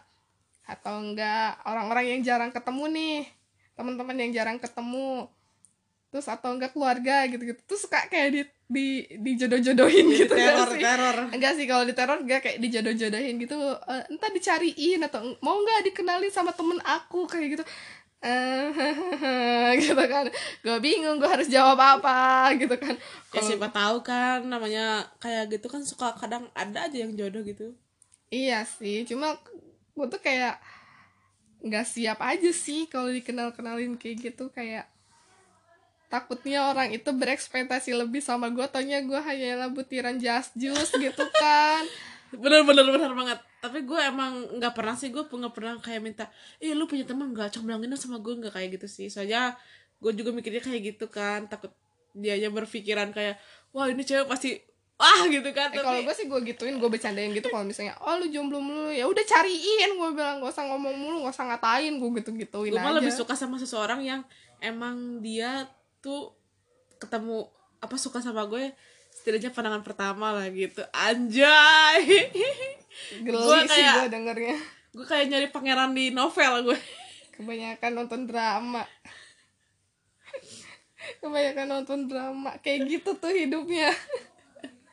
atau enggak orang-orang yang jarang ketemu nih, teman-teman yang jarang ketemu, terus atau enggak keluarga gitu-gitu, tuh suka kayak di di dijodoh-jodohin gitu nggak sih? teror enggak sih kalau di teror enggak kayak dijodoh-jodohin gitu Eh, entah dicariin atau mau nggak dikenalin sama temen aku kayak gitu eh *laughs* gitu kan. Gue bingung gue harus jawab apa gitu kan. Ya siapa tahu kan namanya kayak gitu kan suka kadang ada aja yang jodoh gitu. Iya sih cuma gue tuh kayak nggak siap aja sih kalau dikenal kenalin kayak gitu kayak takutnya orang itu berekspektasi lebih sama gue taunya gue hanyalah butiran jas jus gitu kan *laughs* bener bener bener banget. Tapi gue emang nggak pernah sih gue nggak pernah kayak minta eh lu punya teman nggak? Comblangin sama gue. Nggak kayak gitu sih. Soalnya gue juga mikirnya kayak gitu kan. Takut dianya berpikiran kayak wah ini cewek pasti wah gitu kan. Eh, tapi kalau gue sih gue gituin gue bercandain gitu kalau misalnya oh lu jomblo mulu. Ya udah cariin gue bilang gak usah ngomong mulu gak usah ngatain gue gitu gituin gue aja malah lebih suka sama seseorang yang emang dia tuh ketemu apa suka sama gue setidaknya pandangan pertama lah gitu. Anjay. *laughs* Sih kayak- gue dengernya. gue kayak nyari pangeran di novel gue kebanyakan nonton drama. *laughs* Kebanyakan nonton drama. Kayak gitu tuh hidupnya.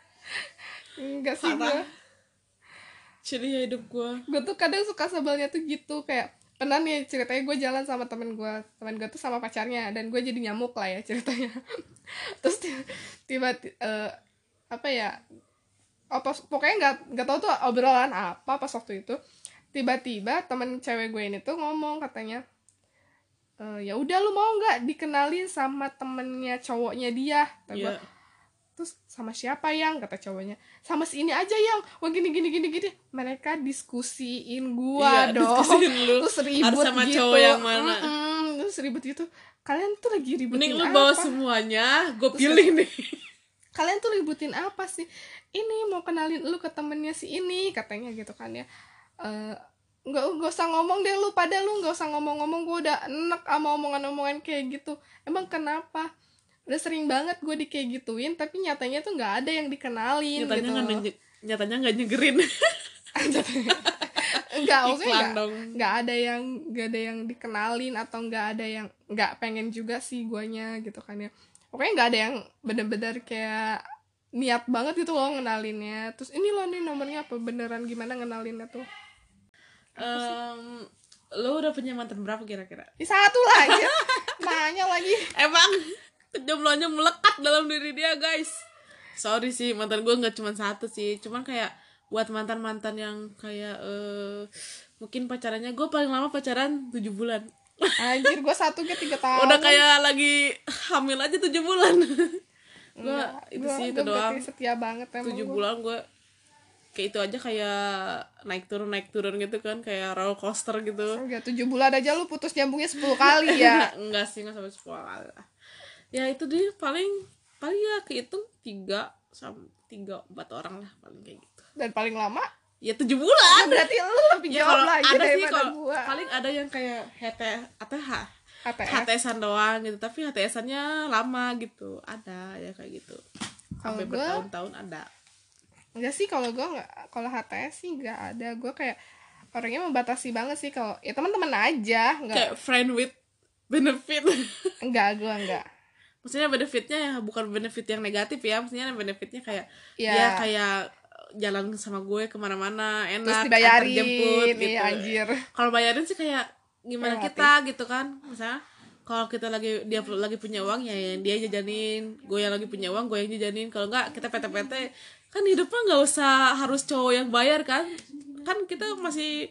*laughs* Enggak sih gue jadi hidup gue gue tuh kadang suka sebelnya tuh gitu kayak pernah nih ceritanya gue jalan sama temen gue temen gue tuh sama pacarnya dan gue jadi nyamuk lah ya ceritanya. Terus ti- tiba eh, apa ya apa pokoknya nggak nggak tahu tuh obrolan apa pas waktu itu. Tiba-tiba temen cewek gue ini tuh ngomong katanya "Eh, ya udah lu mau nggak dikenalin sama temennya cowoknya dia? Kata Iya. terus sama siapa yang? kata cowoknya. Sama si ini aja yang. Wah gini gini gini gini. Mereka diskusiin gua Iya, dong. diskusiin lu. terus ribut Harus sama gitu. cowok yang mana. Mm-mm, terus ribut gitu. Kalian tuh lagi ributin mending lu apa? bawa semuanya gue Terus pilih nih *laughs* kalian tuh ributin apa sih? Ini mau kenalin lu ke temennya si ini katanya gitu kan ya. Eh, nggak nggak usah ngomong deh lu pada lu nggak usah ngomong-ngomong gue udah enak sama omongan-omongan kayak gitu. Emang kenapa? Udah sering banget gue di kayak gituin tapi nyatanya tuh nggak ada yang dikenalin nyatanya gitu. nggak nyatanya nggak nyegerin. *laughs* Nggak dong. nggak ada yang nggak ada yang dikenalin atau nggak ada yang nggak pengen juga sih guanya gitu kan ya pokoknya nggak ada yang bener-bener kayak niat banget gitu loh ngenalinnya. Terus ini loh nih nomornya apa? Beneran gimana ngenalinnya tuh? Em, lo udah punya mantan berapa kira-kira? Ih, satu lah *laughs* aja nanya lagi. Emang? Kejombloannya melekat dalam diri dia guys. Sorry sih mantan gue nggak cuma satu sih. Cuman kayak buat mantan mantan yang kayak eh mungkin pacarannya gue paling lama pacaran tujuh bulan anjir gue satu ke tiga tahun. udah kayak lagi hamil aja tujuh bulan. Gue itu sih itu doang. setia banget emang tujuh bulan gue kayak itu aja kayak naik turun naik turun gitu kan kayak roller coaster gitu. Enggak, tujuh bulan aja lu putus nyambungnya 10 kali ya. *laughs* Enggak sih enggak sampai sepuluh kali ya itu dia paling paling ya kehitung tiga sama tiga empat orang lah paling kayak gitu. Dan paling lama ya tujuh bulan. Berarti lu lebih ya jauh lagi ada sih kalau gua. paling ada yang kayak HT atau H? HTS HTSan doang gitu. Tapi HTSannya lama gitu. Ada ya kayak gitu. Sampai gua- bertahun-tahun ada. Enggak sih kalau gue nggak kalau HTS sih nggak ada. Gue kayak orangnya membatasi banget sih kalau ya teman-teman aja nggak kayak friend with benefit. *laughs* Enggak gue enggak. Maksudnya benefitnya ya bukan benefit yang negatif ya. Maksudnya benefitnya kayak Iya. dia kayak jalan sama gue ke mana-mana terus enak dibayarin. antar jemput gitu. Anjir. Kalau bayarin sih kayak gimana Relatif. kita gitu kan. Misalnya kalau kita lagi dia lagi punya uang ya yang dia jajanin. Gue yang lagi punya uang gue yang jajanin. Kalau enggak kita PT-PT kan hidupnya nggak usah harus cowok yang bayar kan. Kan kita masih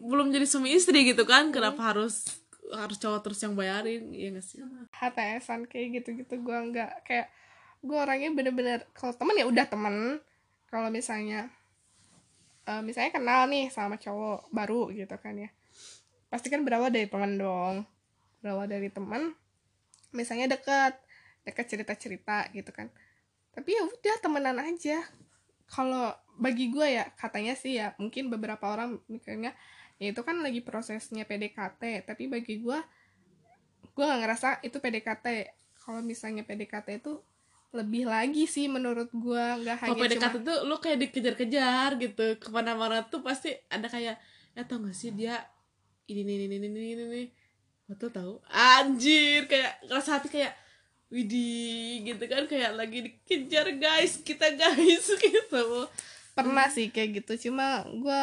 belum jadi suami istri gitu kan. Kenapa harus harus cowok terus yang bayarin? Iya gak sih? HTSan kayak gitu-gitu gue enggak kayak gue orangnya bener-bener kalau temen ya udah temen kalau misalnya eh, misalnya kenal nih sama cowok baru gitu kan ya. Pasti kan berawal dari teman dong. Berawal dari teman misalnya deket deket cerita-cerita gitu kan. Tapi ya udah temenan aja. Kalau bagi gue ya katanya sih ya mungkin beberapa orang mikirnya ya itu kan lagi prosesnya PDKT tapi bagi gue gue gak ngerasa itu PDKT kalau misalnya PDKT itu lebih lagi sih menurut gue nggak kalau hanya PDKT cuma tuh lu kayak dikejar-kejar gitu ke mana-mana tuh pasti ada kayak ya tau gak sih dia ini ini ini ini ini ini, tuh tahu. Anjir kayak ngerasa hati kayak Widih gitu kan kayak lagi dikejar guys kita guys *laughs* gitu. Pernah sih kayak gitu cuma gue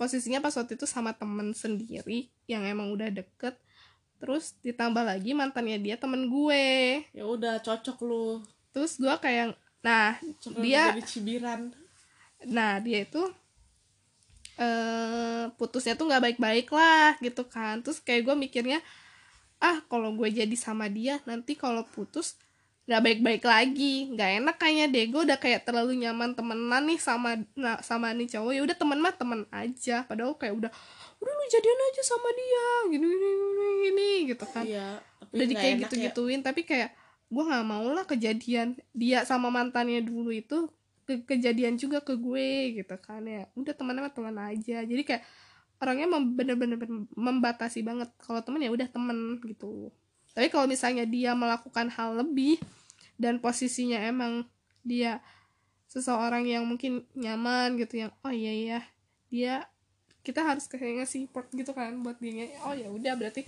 posisinya pas waktu itu sama temen sendiri yang emang udah deket terus ditambah lagi mantannya dia temen gue. Ya udah cocok lu terus gue kayak nah cocok dia cibiran. Nah dia itu eh putusnya tuh nggak baik-baik lah gitu kan. Terus kayak gue mikirnya ah kalau gue jadi sama dia nanti kalau putus nggak baik-baik lagi. Nggak enak kayaknya deh. Gue udah kayak terlalu nyaman temenan nih sama nah, sama nih cowok. Ya udah temen mah temen aja. Padahal kayak udah udah lu jadian aja sama dia. Gini gini gini, gini gitu kan. Iya udah di kayak gitu ya. gituin tapi kayak gue nggak mau lah kejadian dia sama mantannya dulu itu ke- kejadian juga ke gue gitu kan ya. Udah teman-teman teman aja. Jadi kayak orangnya bener-bener membatasi banget. Kalau temen ya udah temen gitu. Tapi kalau misalnya dia melakukan hal lebih dan posisinya emang dia seseorang yang mungkin nyaman gitu yang oh iya iya dia kita harus kayak ngasih support gitu kan buat dia. Oh ya udah berarti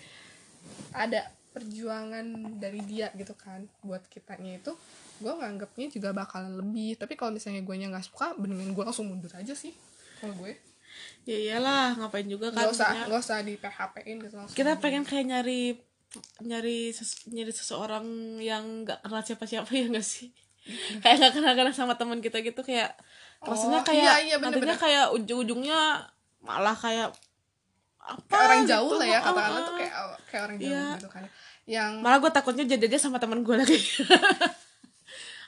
ada perjuangan dari dia gitu kan buat kitanya itu gue nganggapnya juga bakalan lebih. Tapi kalau misalnya gue nya nggak suka mendingan gue langsung mundur aja sih kalau gue. Ya iyalah ngapain juga kan nggak usah maksudnya. nggak usah di PHP in gitu langsung kita pengen kayak nyari nyari ses- nyari seseorang yang nggak kenal siapa-siapa *laughs* ya gak sih? Kayak nggak kenal kenal sama teman kita gitu kayak rasanya Oh, kayak iya, iya, bener, nantinya bener. kayak ujung-ujungnya malah kayak apa kayak orang gitu. jauh lah ya katakanlah Ah, tuh ah. kayak kayak orang jauh Iya. gitu kan yang malah gue takutnya jadi aja sama teman gue lagi. *laughs*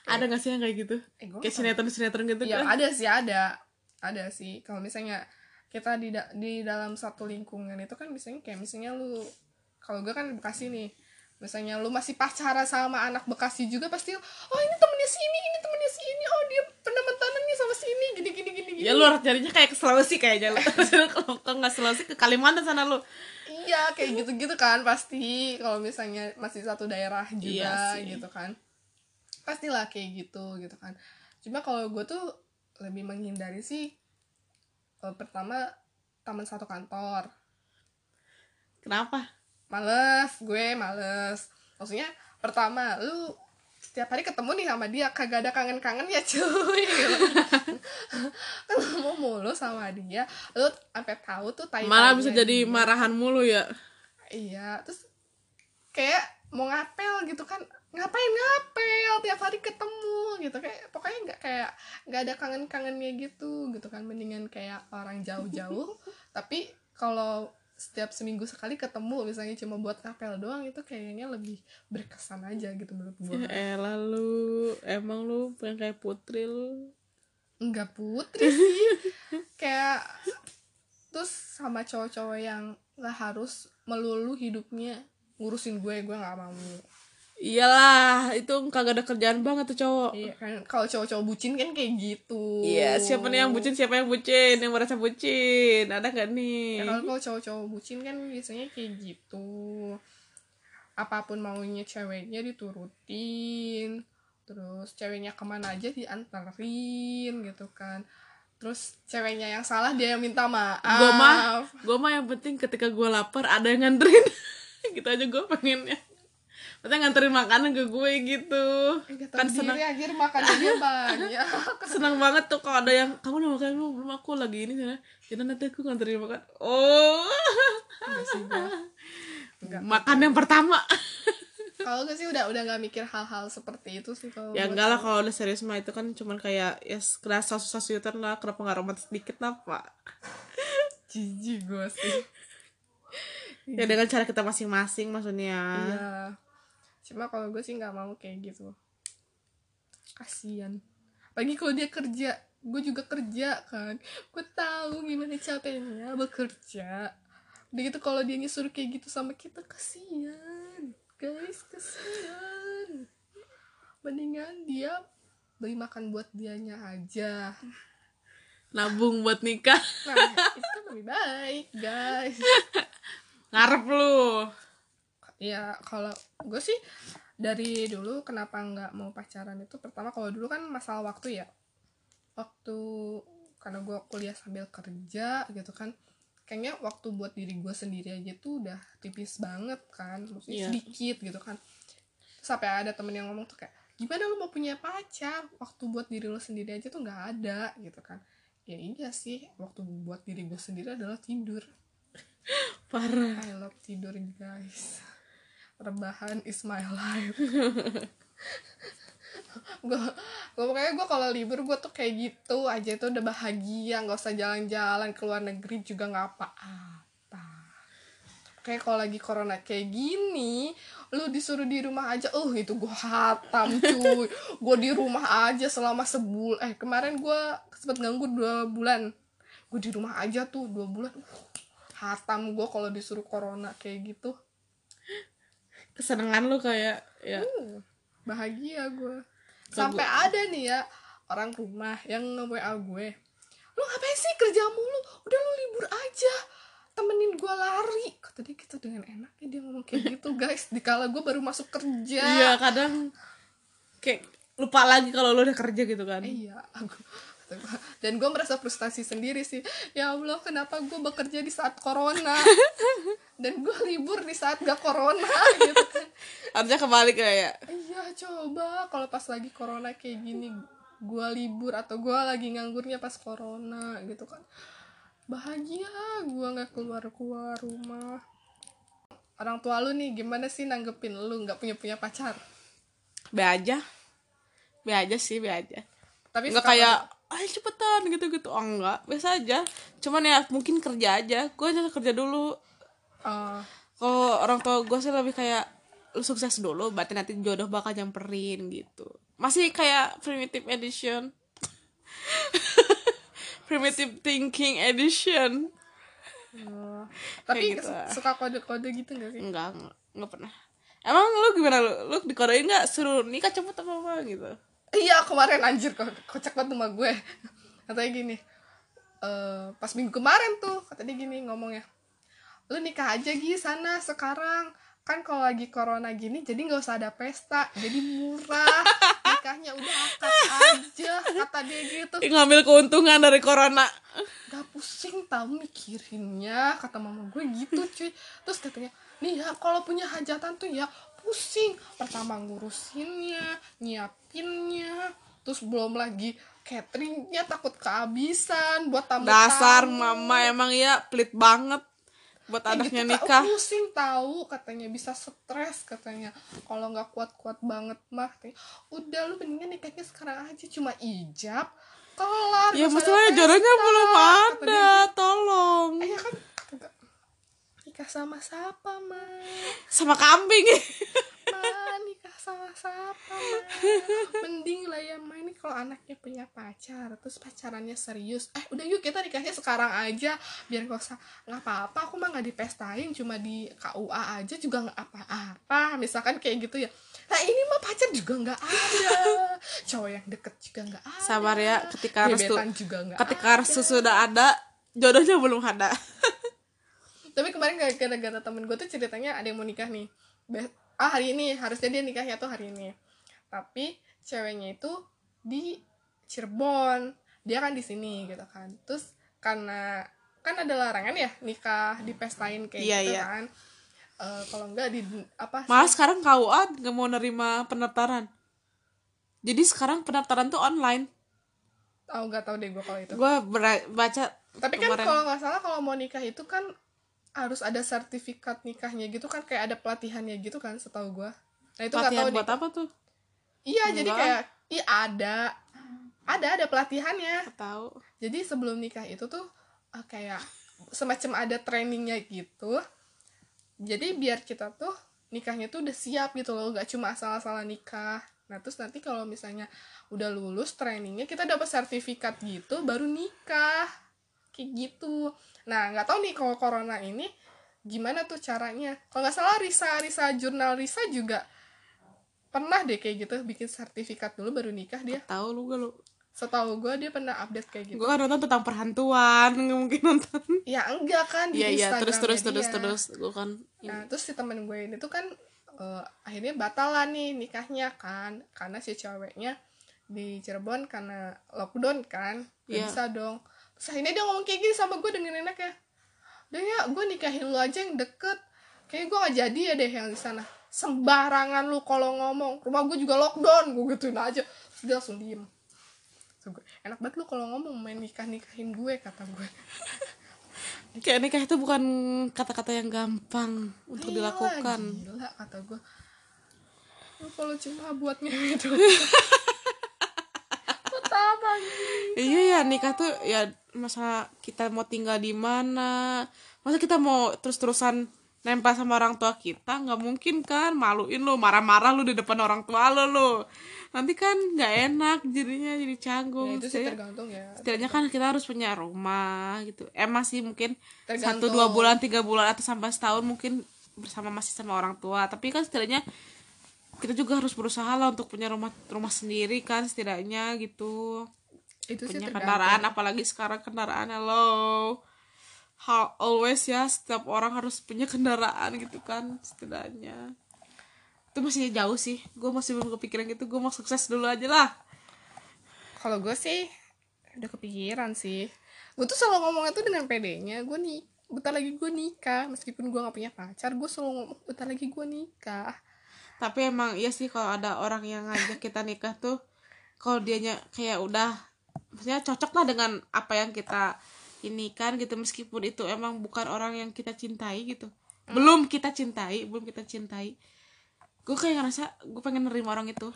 Ada gak sih yang kayak gitu? Eh, kayak sinetron sinetron gitu ya kan? ada sih ada. Ada sih. Kalau misalnya kita di da- di dalam satu lingkungan itu kan misalnya kayak misalnya lu kalau gue kan Bekasi nih misalnya lu masih pacaran sama anak Bekasi juga pasti oh ini temennya si ini ini temennya si ini. Oh dia pernah mantanan nih sama si ini. Gini gini gini ya lu harus carinya kayak ke Sulawesi kayaknya lu. *laughs* Kalau nggak Sulawesi ke Kalimantan sana lu. Iya kayak gitu-gitu kan pasti. Kalau misalnya masih satu daerah juga Iya sih. gitu kan. Pastilah kayak gitu gitu kan. Cuma kalau gue tuh lebih menghindari sih eh, pertama taman satu kantor. Kenapa males gue males. Maksudnya pertama lu setiap hari ketemu nih sama dia kagak ada kangen-kangen ya *laughs* cuy. Gitu. ketemu mulu sama dia lu sampai tahu tuh tai malah bisa jadi marahan mulu ya. Iya terus kayak mau ngapel gitu kan ngapain ngapel? Tiap hari ketemu gitu kayak pokoknya nggak kayak nggak ada kangen-kangennya gitu gitu kan. Mendingan kayak orang jauh-jauh. *laughs* Tapi kalau setiap seminggu sekali ketemu misalnya cuma buat ngapel doang itu kayaknya lebih berkesan aja gitu menurut gue ya elah lu emang lu pengen kayak putri lu. Nggak putri sih. *laughs* Kayak terus sama cowok-cowok yang nggak harus melulu hidupnya ngurusin gue gue nggak mau iyalah itu kagak ada kerjaan banget tuh cowok Iya kan kalau cowok-cowok bucin kan kayak gitu. Iya, siapa nih yang bucin, siapa yang bucin, yang merasa bucin, ada gak nih? Ya, kalau cowok-cowok bucin kan biasanya kayak gitu. Apa pun maunya ceweknya diturutin. Terus ceweknya ke mana aja dianterin gitu kan. Terus ceweknya yang salah dia yang minta maaf. Gue mah, gue mah yang penting ketika gue lapar ada yang nganterin, *laughs* gitu aja gue pengennya. Maksudnya nganterin makanan ke gue gitu. Gak Kan senang, akhir makanannya banyak. *laughs* senang banget tuh kalau ada yang kamu udah makan belum belum aku lagi ini sana jadi nanti aku nganterin makan oh Enggak sih. Enggak. makan yang pertama *laughs* Kalau gue sih udah udah nggak mikir hal-hal seperti itu sih kalau ya enggak lah kalau udah serius mah itu kan cuman kayak ya kerasa susah suyutan lah kenapa nggak romantis dikit lah *laughs* pak jijik gue sih. ya dengan cara kita masing-masing maksudnya Iya. Cuma kalau gue sih nggak mau kayak gitu. Kasian. Pagi kalau dia kerja, gue juga kerja kan. Gue tahu gimana capeknya bekerja. Udah gitu kalau dia nyuruh kayak gitu sama kita kasian. Guys, kasian. Mendingan dia beli makan buat dianya aja. nabung buat nikah Nah, itu lebih baik, guys. *laughs* ngarep lu ya kalau gue sih dari dulu kenapa nggak mau pacaran itu pertama kalau dulu kan masalah waktu ya. Waktu karena gue kuliah sambil kerja gitu kan kayaknya waktu buat diri gue sendiri aja tuh udah tipis banget kan maksudnya Iya. sedikit gitu kan. Sampai ada temen yang ngomong tuh kayak gimana lu mau punya pacar? Waktu buat diri lo sendiri aja tuh nggak ada gitu kan. Ya iya sih waktu buat diri gue sendiri adalah tidur. *laughs* Parah. I love tidur guys Rebahan is my life. *laughs* Gue gue pokoknya gue kalau libur gue tuh kayak gitu aja itu udah bahagia nggak usah jalan-jalan ke luar negeri juga nggak apa-apa. Kayak kalau lagi corona kayak gini lu disuruh di rumah aja uh itu gue hatam cuy. *laughs* Gue di rumah aja selama sebulan eh kemarin gue sempet ganggu dua bulan. Gue di rumah aja tuh dua bulan uh, hatam gue kalau disuruh corona kayak gitu kesenangan lu kayak ya. Uh, bahagia gue sampai ada nih ya orang rumah yang nge-WA gue. Lu ngapain sih kerja mulu? Udah lu libur aja. Temenin gue lari. Kata dia gitu dengan enaknya dia ngomong kayak gitu *laughs* guys. Dikala gue baru masuk kerja. Iya kadang kayak lupa lagi kalau lu udah kerja gitu kan. Iya aku gua. *laughs* dan gue merasa frustasi sendiri sih. Ya allah kenapa gue bekerja di saat corona? *laughs* Dan gue libur di saat gak corona *laughs* gitu. Kan harusnya kebalik kayak Iya coba. Kalau pas lagi corona kayak gini gua libur atau gua lagi nganggurnya pas corona gitu kan. Bahagia gua nggak keluar keluar rumah. Orang tua lu nih gimana sih nanggepin lu nggak punya punya pacar? Be aja. Be aja sih be aja. Tapi nggak kayak ayo cepetan gitu gitu oh enggak. Biasa aja. Cuman ya mungkin kerja aja. Gue aja kerja dulu. Oh, kalau orang tua gue sih lebih kayak lu sukses dulu berarti nanti jodoh bakal nyamperin gitu. Masih kayak primitive edition. *laughs* Primitive thinking edition. Oh. tapi gitu. suka kode-kode gitu gak sih? Enggak enggak, enggak pernah. Emang lu gimana? Lu lu dikodein nggak? Suruh nikah cepet apa apa gitu iya kemarin anjir kok kocak banget sama gue. *laughs* Katanya gini eh, pas minggu kemarin tuh kata dia gini ngomongnya lu nikah aja Gi sana sekarang. Kan kalau lagi corona gini jadi nggak usah ada pesta jadi murah. *laughs* Nikahnya udah akad aja kata dia gitu. Ngambil keuntungan dari corona. Gak pusing tau mikirinnya kata mama gue gitu cuy. Terus katanya nih ya kalau punya hajatan tuh ya pusing. Pertama ngurusinnya nyiapinnya terus belum lagi cateringnya takut kehabisan buat tamu dasar mama emang ya pelit banget buat anaknya nikah. pusing tahu katanya bisa stres katanya. Kalau nggak kuat-kuat banget mah katanya, udah lu mendingan nikahnya sekarang aja cuma ijab kelar ya masalahnya jodohnya pesta," belum ada tolong. Eh, ya kan. Nikah sama siapa mah sama kambing. Mah nikah sama siapa mah mending lah ya mah ini kalau anaknya punya pacar terus pacarannya serius. Eh udah yuk kita nikahnya sekarang aja biar gak usah. Nggak apa-apa aku mah nggak dipestain cuma di KUA aja juga nggak apa-apa. Misalkan kayak gitu ya. Nah ini mah pacar juga nggak ada. Cowok yang deket juga nggak ada. Sabar ya ketika restu juga nggak ketika restu sudah ada jodohnya belum ada tapi kemarin gara- gara-gara temen gue tuh ceritanya ada yang mau nikah nih. Be- ah hari ini harusnya dia nikahnya tuh hari ini. Tapi ceweknya itu di Cirebon. Dia kan di sini gitu kan. Terus karena kan ada larangan ya nikah dipestain kayak Iya, gitu iya. kan. Eh, kalau enggak di apa malah sekarang KUA nggak mau nerima pendaftaran. Jadi sekarang pendaftaran tuh online. Tahu nggak tahu deh gue kalau itu. Gue baca tapi kan kalau nggak salah kalau mau nikah itu kan harus ada sertifikat nikahnya gitu kan kayak ada pelatihannya gitu kan setahu gue nah itu nggak pelatihan tahu buat apa tuh Iya, jadi Enggak. kayak iya ada. Ada ada pelatihannya. Tahu Jadi sebelum nikah itu tuh eh, kayak semacam ada trainingnya gitu. Jadi biar kita tuh nikahnya tuh udah siap gitu loh, gak cuma asal-asalan nikah. Nah, terus nanti kalau misalnya udah lulus trainingnya kita dapat sertifikat gitu baru nikah. Kayak gitu. Nah, nggak tahu nih kalau corona ini gimana tuh caranya. Kalau nggak salah Risa Risa jurnal Risa juga pernah deh kayak gitu bikin sertifikat dulu baru nikah dia tahu lu gak lu setahu gue dia pernah update kayak gitu gue kan nonton tentang perhantuan nggak mungkin nonton ya enggak kan di iya iya terus terus Instagramnya terus dia. terus gue kan nah terus si temen gue ini tuh kan eh, akhirnya batal lah nih nikahnya kan karena si ceweknya di Cirebon karena lockdown kan Iya. bisa dong terus akhirnya dia ngomong kayak gini sama gue dengan enaknya udah ya gue nikahin lu aja yang deket. Kayak gue gak jadi ya deh yang di sana. Sembarangan lu kalau ngomong. Rumah gue juga lockdown gue gituin aja. Terus dia langsung diem. Gue, enak banget lu kalau ngomong main nikah nikahin gue kata gue *laughs* kayak nikah itu bukan kata-kata yang gampang untuk Iyalah, dilakukan. gila kata gue lu kalau cuma buatnya itu buat gitu? *laughs* iya ya nikah tuh ya masa kita mau tinggal di mana? Masa kita mau terus-terusan nempel sama orang tua kita? Nggak mungkin kan? Maluin lo marah-marah lu di depan orang tua lo lo nanti kan nggak enak jadinya jadi ya canggung itu sih Setidaknya- tergantung ya. Setidaknya kan kita harus punya rumah gitu. Emang sih mungkin satu dua bulan tiga bulan atau sampai setahun mungkin bersama masih sama orang tua. Tapi kan setidaknya kita juga harus berusaha lah untuk punya rumah rumah sendiri kan setidaknya gitu itu sih punya tergantung. kendaraan apalagi sekarang kendaraan hello. How always ya setiap orang harus punya kendaraan gitu kan setidaknya. Itu masih jauh sih. Gue masih belum kepikiran gitu. Gue mau sukses dulu aja lah. Kalau gue sih udah kepikiran sih. Gue tuh selalu ngomongnya tuh dengan pedenya. Gue nih bentar lagi gue nikah. Meskipun gue gak punya pacar gue selalu ngomong bentar lagi gue nikah. Tapi emang iya sih kalau ada orang yang ngajak kita nikah tuh kalau dianya kayak udah maksudnya cocok lah dengan apa yang kita ini kan gitu meskipun itu emang bukan orang yang kita cintai gitu. Belum kita cintai belum kita cintai. Gue kayak ngerasa gue pengen nerima orang itu.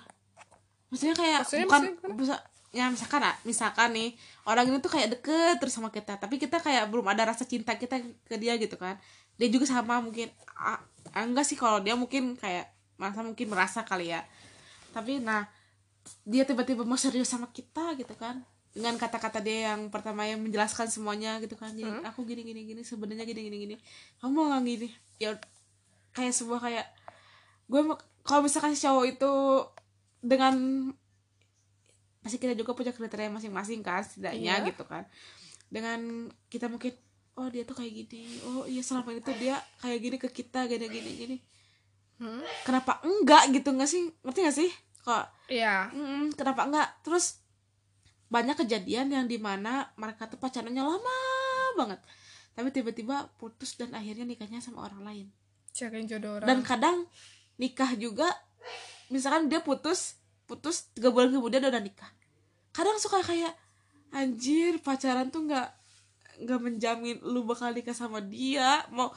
Maksudnya kayak Maksudnya- bukan maksudnya bisa ya misalkan misalkan nih orang ini tuh kayak deket terus sama kita tapi kita kayak belum ada rasa cinta kita ke dia gitu kan. Dia juga sama mungkin ah, ah, enggak sih kalau dia mungkin kayak masa mungkin merasa kali ya. Tapi nah dia tiba-tiba mau serius sama kita gitu kan. Dengan kata-kata dia yang pertama yang menjelaskan semuanya gitu kan. Jadi aku gini gini gini sebenarnya gini gini gini kamu mau nggak gini? Ya kayak sebuah kayak gue mau- kalau misalkan si cowok itu dengan pasti kita juga punya kriteria masing-masing kan setidaknya Iya. gitu kan. Dengan kita mungkin oh dia tuh kayak gini. Oh iya selama itu dia kayak gini ke kita gini gini gini Hmm? kenapa enggak gitu nggak sih? Ngerti nggak sih kok? Iya. Mm, kenapa enggak? Terus banyak kejadian yang di mana mereka tuh pacarannya lama banget. Tapi tiba-tiba putus dan akhirnya nikahnya sama orang lain. Cariin jodoh orang. dan kadang nikah juga misalkan dia putus putus tiga bulan kemudian udah nikah. Kadang suka kayak anjir pacaran tuh nggak nggak menjamin lu bakal nikah sama dia mau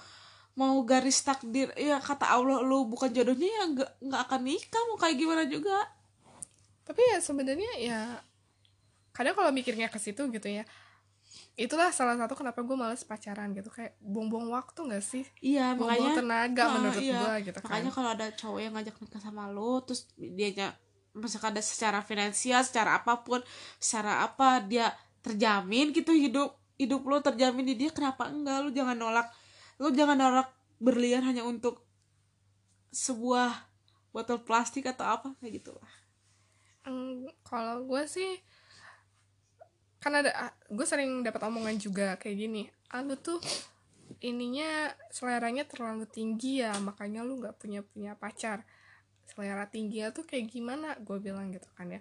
mau garis takdir ya kata Allah lu bukan jodohnya ya nggak nggak akan nikah mau kayak gimana juga. Tapi ya sebenarnya ya kadang kalau mikirnya ke situ gitu ya itulah salah satu kenapa gue males pacaran gitu kayak buang-buang waktu gak sih? Iya buang-buang makanya tenaga Nah, menurut iya. gue gitu kan. Makanya kalau ada cowok yang ngajak nikah sama lo terus dianya misalkan ada secara finansial secara apa pun secara apa dia terjamin gitu hidup hidup lo terjamin di dia kenapa enggak? Lo jangan nolak lo jangan nolak berlian hanya untuk sebuah botol plastik atau apa kayak gitu. Lah kalau gue sih kan ada gue sering dapat omongan juga kayak gini ah lu tuh ininya seleranya terlalu tinggi ya makanya lu nggak punya punya pacar. Selera tinggi tuh kayak gimana? Gue bilang gitu kan ya.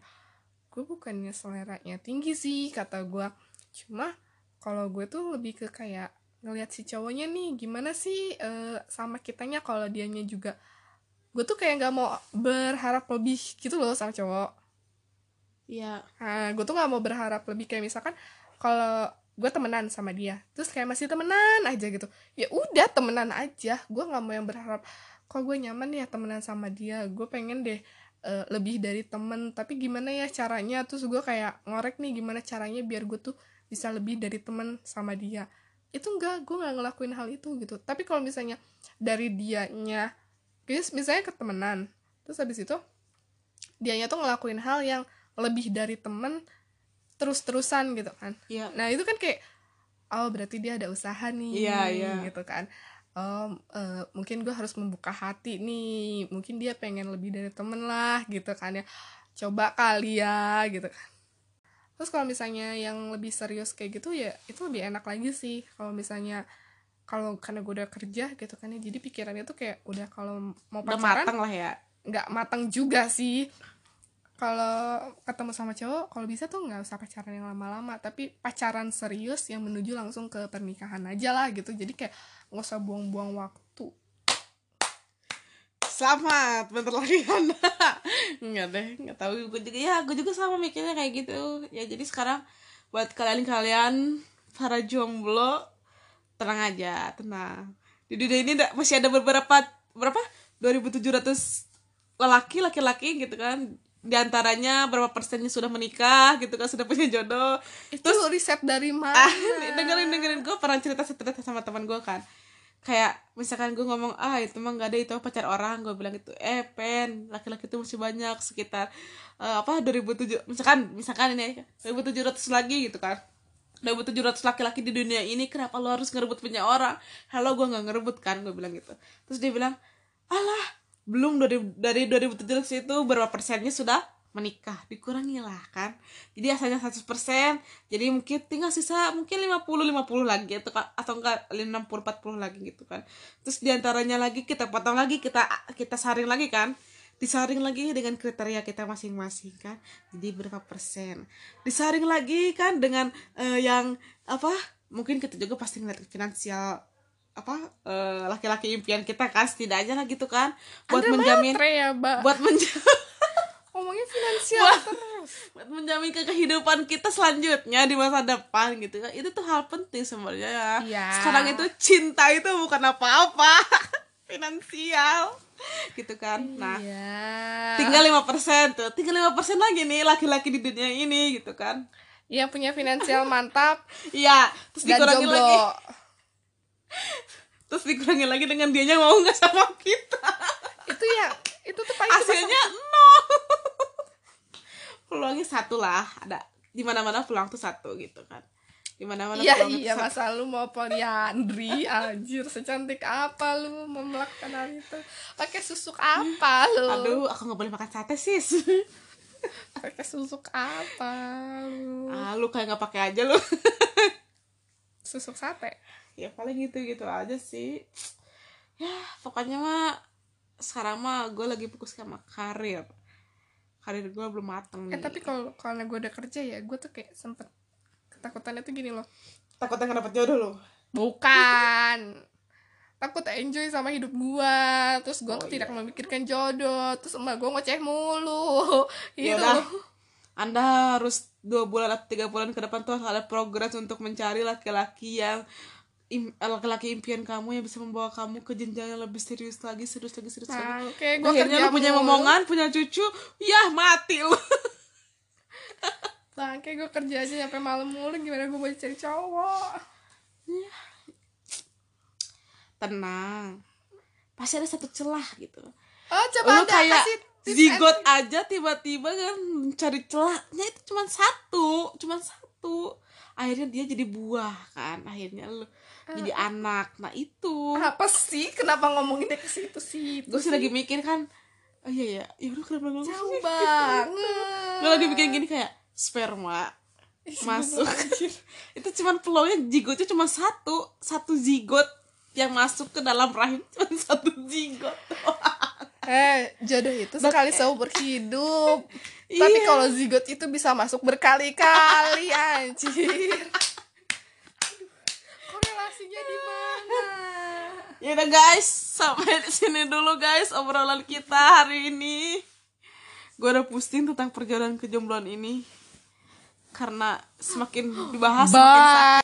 Gue bukannya seleranya tinggi sih kata gue cuma kalau gue tuh lebih ke kayak ngelihat si cowoknya nih gimana sih eh, sama kitanya kalau dianya juga gue tuh kayak nggak mau berharap lebih gitu loh sama cowok Iya, Nah, gue tuh gak mau berharap lebih kayak misalkan kalau gue temenan sama dia, terus kayak masih temenan aja gitu. Ya udah temenan aja, gue nggak mau yang berharap kok gue nyaman ya temenan sama dia, gue pengen deh eh, lebih dari temen. Tapi gimana ya caranya? Terus gue kayak ngorek nih gimana caranya biar gue tuh bisa lebih dari temen sama dia. Itu enggak, gue nggak ngelakuin hal itu gitu. Tapi kalau misalnya dari dianya, guys misalnya ketemenan, terus habis itu dianya tuh ngelakuin hal yang lebih dari temen terus-terusan gitu kan. Iya, nah itu kan kayak oh berarti dia ada usaha nih Iya, iya. gitu kan. Oh eh, mungkin gue harus membuka hati nih mungkin dia pengen lebih dari temen lah gitu kan ya. Coba kali ya gitu kan terus kalau misalnya yang lebih serius kayak gitu ya itu lebih enak lagi sih. Kalau misalnya kalau karena gue udah kerja gitu kan ya jadi pikirannya tuh kayak udah kalau mau udah pacaran matang lah ya. nggak matang juga sih. Kalau ketemu sama cowok kalau bisa tuh nggak usah pacaran yang lama-lama tapi pacaran serius yang menuju langsung ke pernikahan aja lah gitu. Jadi kayak nggak usah buang-buang waktu Selamat bentar lagi Anda *laughs* Enggak deh Enggak tahu. Gue juga Ya gue juga sama mikirnya kayak gitu. Ya jadi sekarang Buat kalian-kalian Para jomblo Tenang aja Tenang. Di dunia ini da- masih ada beberapa Berapa? 2700 Lelaki Laki-laki gitu kan. Di antaranya berapa persennya sudah menikah gitu kan sudah punya jodoh. Itu riset dari *laughs* mana? ah dengerin dengerin. Gue pernah cerita cerita sama teman gue kan kayak misalkan gue ngomong ah itu mah gak ada itu pacar orang. Gue bilang gitu eh pen laki-laki itu masih banyak sekitar eh, apa 2007 misalkan misalkan ini 2700 lagi gitu kan. 2700 laki-laki di dunia ini kenapa lo harus ngerebut punya orang? Halo gue nggak ngerebut kan gue bilang gitu. Terus dia bilang alah belum dari dari 2700 itu berapa persennya sudah menikah dikurangi lah kan? Jadi asalnya 100% jadi mungkin tinggal sisa mungkin 50 50 lagi atau atau enggak 60 40 lagi gitu kan? Terus di antaranya lagi kita potong lagi kita kita saring lagi kan? Disaring lagi dengan kriteria kita masing-masing kan? Jadi berapa persen? Disaring lagi kan dengan eh, yang apa mungkin kita juga pasti ngeliat finansial apa eh, laki-laki impian kita kan? Setidaknya lah gitu kan? Buat Anda menjamin ya buat menjamin *laughs* finansial terus. Buat menjamin ke kehidupan kita selanjutnya di masa depan gitu kan. Itu tuh hal penting sebenarnya ya. Iya. sekarang itu cinta itu bukan apa-apa. *laughs* Finansial. Gitu kan. Nah iya. tinggal lima persen tuh. Tinggal lima persen lagi nih laki-laki di dunia ini gitu kan. Yang punya finansial mantap. *laughs* Iya terus dan dikurangi jomblo. lagi. Terus dikurangi lagi dengan dianya mau nggak sama kita? Itu ya itu tuh paling hasilnya nol peluangnya satu lah. Ada di mana mana peluang tuh satu gitu kan. Di mana mana Iya peluang iya satu. masa lu mau poliandri anjir secantik apa lu mau hal itu? Pakai susuk apa lu? Aduh aku nggak boleh makan sate sis. *laughs* Pakai susuk apa lu? Ah lu kayak nggak pakai aja lu. *laughs* Susuk sate? Ya paling gitu gitu aja sih. Ya pokoknya mah sekarang mah gue lagi fokus sama karir karir gue belum mateng eh nih. tapi kalau kalau gue udah kerja ya gue tuh kayak sempet ketakutannya tuh gini loh. Takutnya nggak dapet jodoh lo bukan. Takut enjoy sama hidup gua. Terus gua Oh, tidak iya. memikirkan jodoh. Terus emak gua ngoceh mulu. *laughs* Gitu. Yaudah. anda harus dua bulan atau tiga bulan ke depan tuh harus ada progres untuk mencari laki-laki yang im- laki-laki impian kamu yang bisa membawa kamu ke jenjang yang lebih serius lagi serius lagi serius lagi. Nah, oke gua akhirnya kerja lu punya mulu. momongan punya cucu ya mati lu. Bangke gue kerja aja sampai malam mulu gimana gue mau cari cowok? Tenang. Pasti ada satu celah gitu. Oh coba lu anda kayak zigot and- aja tiba-tiba kan mencari celahnya itu cuma satu cuma satu. Akhirnya dia jadi buah kan akhirnya lu jadi anak. Nah itu. Apa sih? Kenapa ngomonginnya ke situ sih? Gue sih lagi mikir kan oh iya ya ya udah kenapa ngomong? Jauh *laughs* banget. Gue lagi bikin gini kayak sperma masuk. *laughs* itu cuman peluangnya zigotnya cuma satu satu zigot yang masuk ke dalam rahim *laughs* cuma satu zigot eh jodoh itu sekali seumur hidup. Tapi Iya. kalau zigot itu bisa masuk berkali-kali anjir korelasinya di mana *laughs* Ya udah guys, sampai di sini dulu guys obrolan kita hari ini. Gue udah pusing tentang perjalanan kejombloan ini karena semakin dibahas semakin sakit.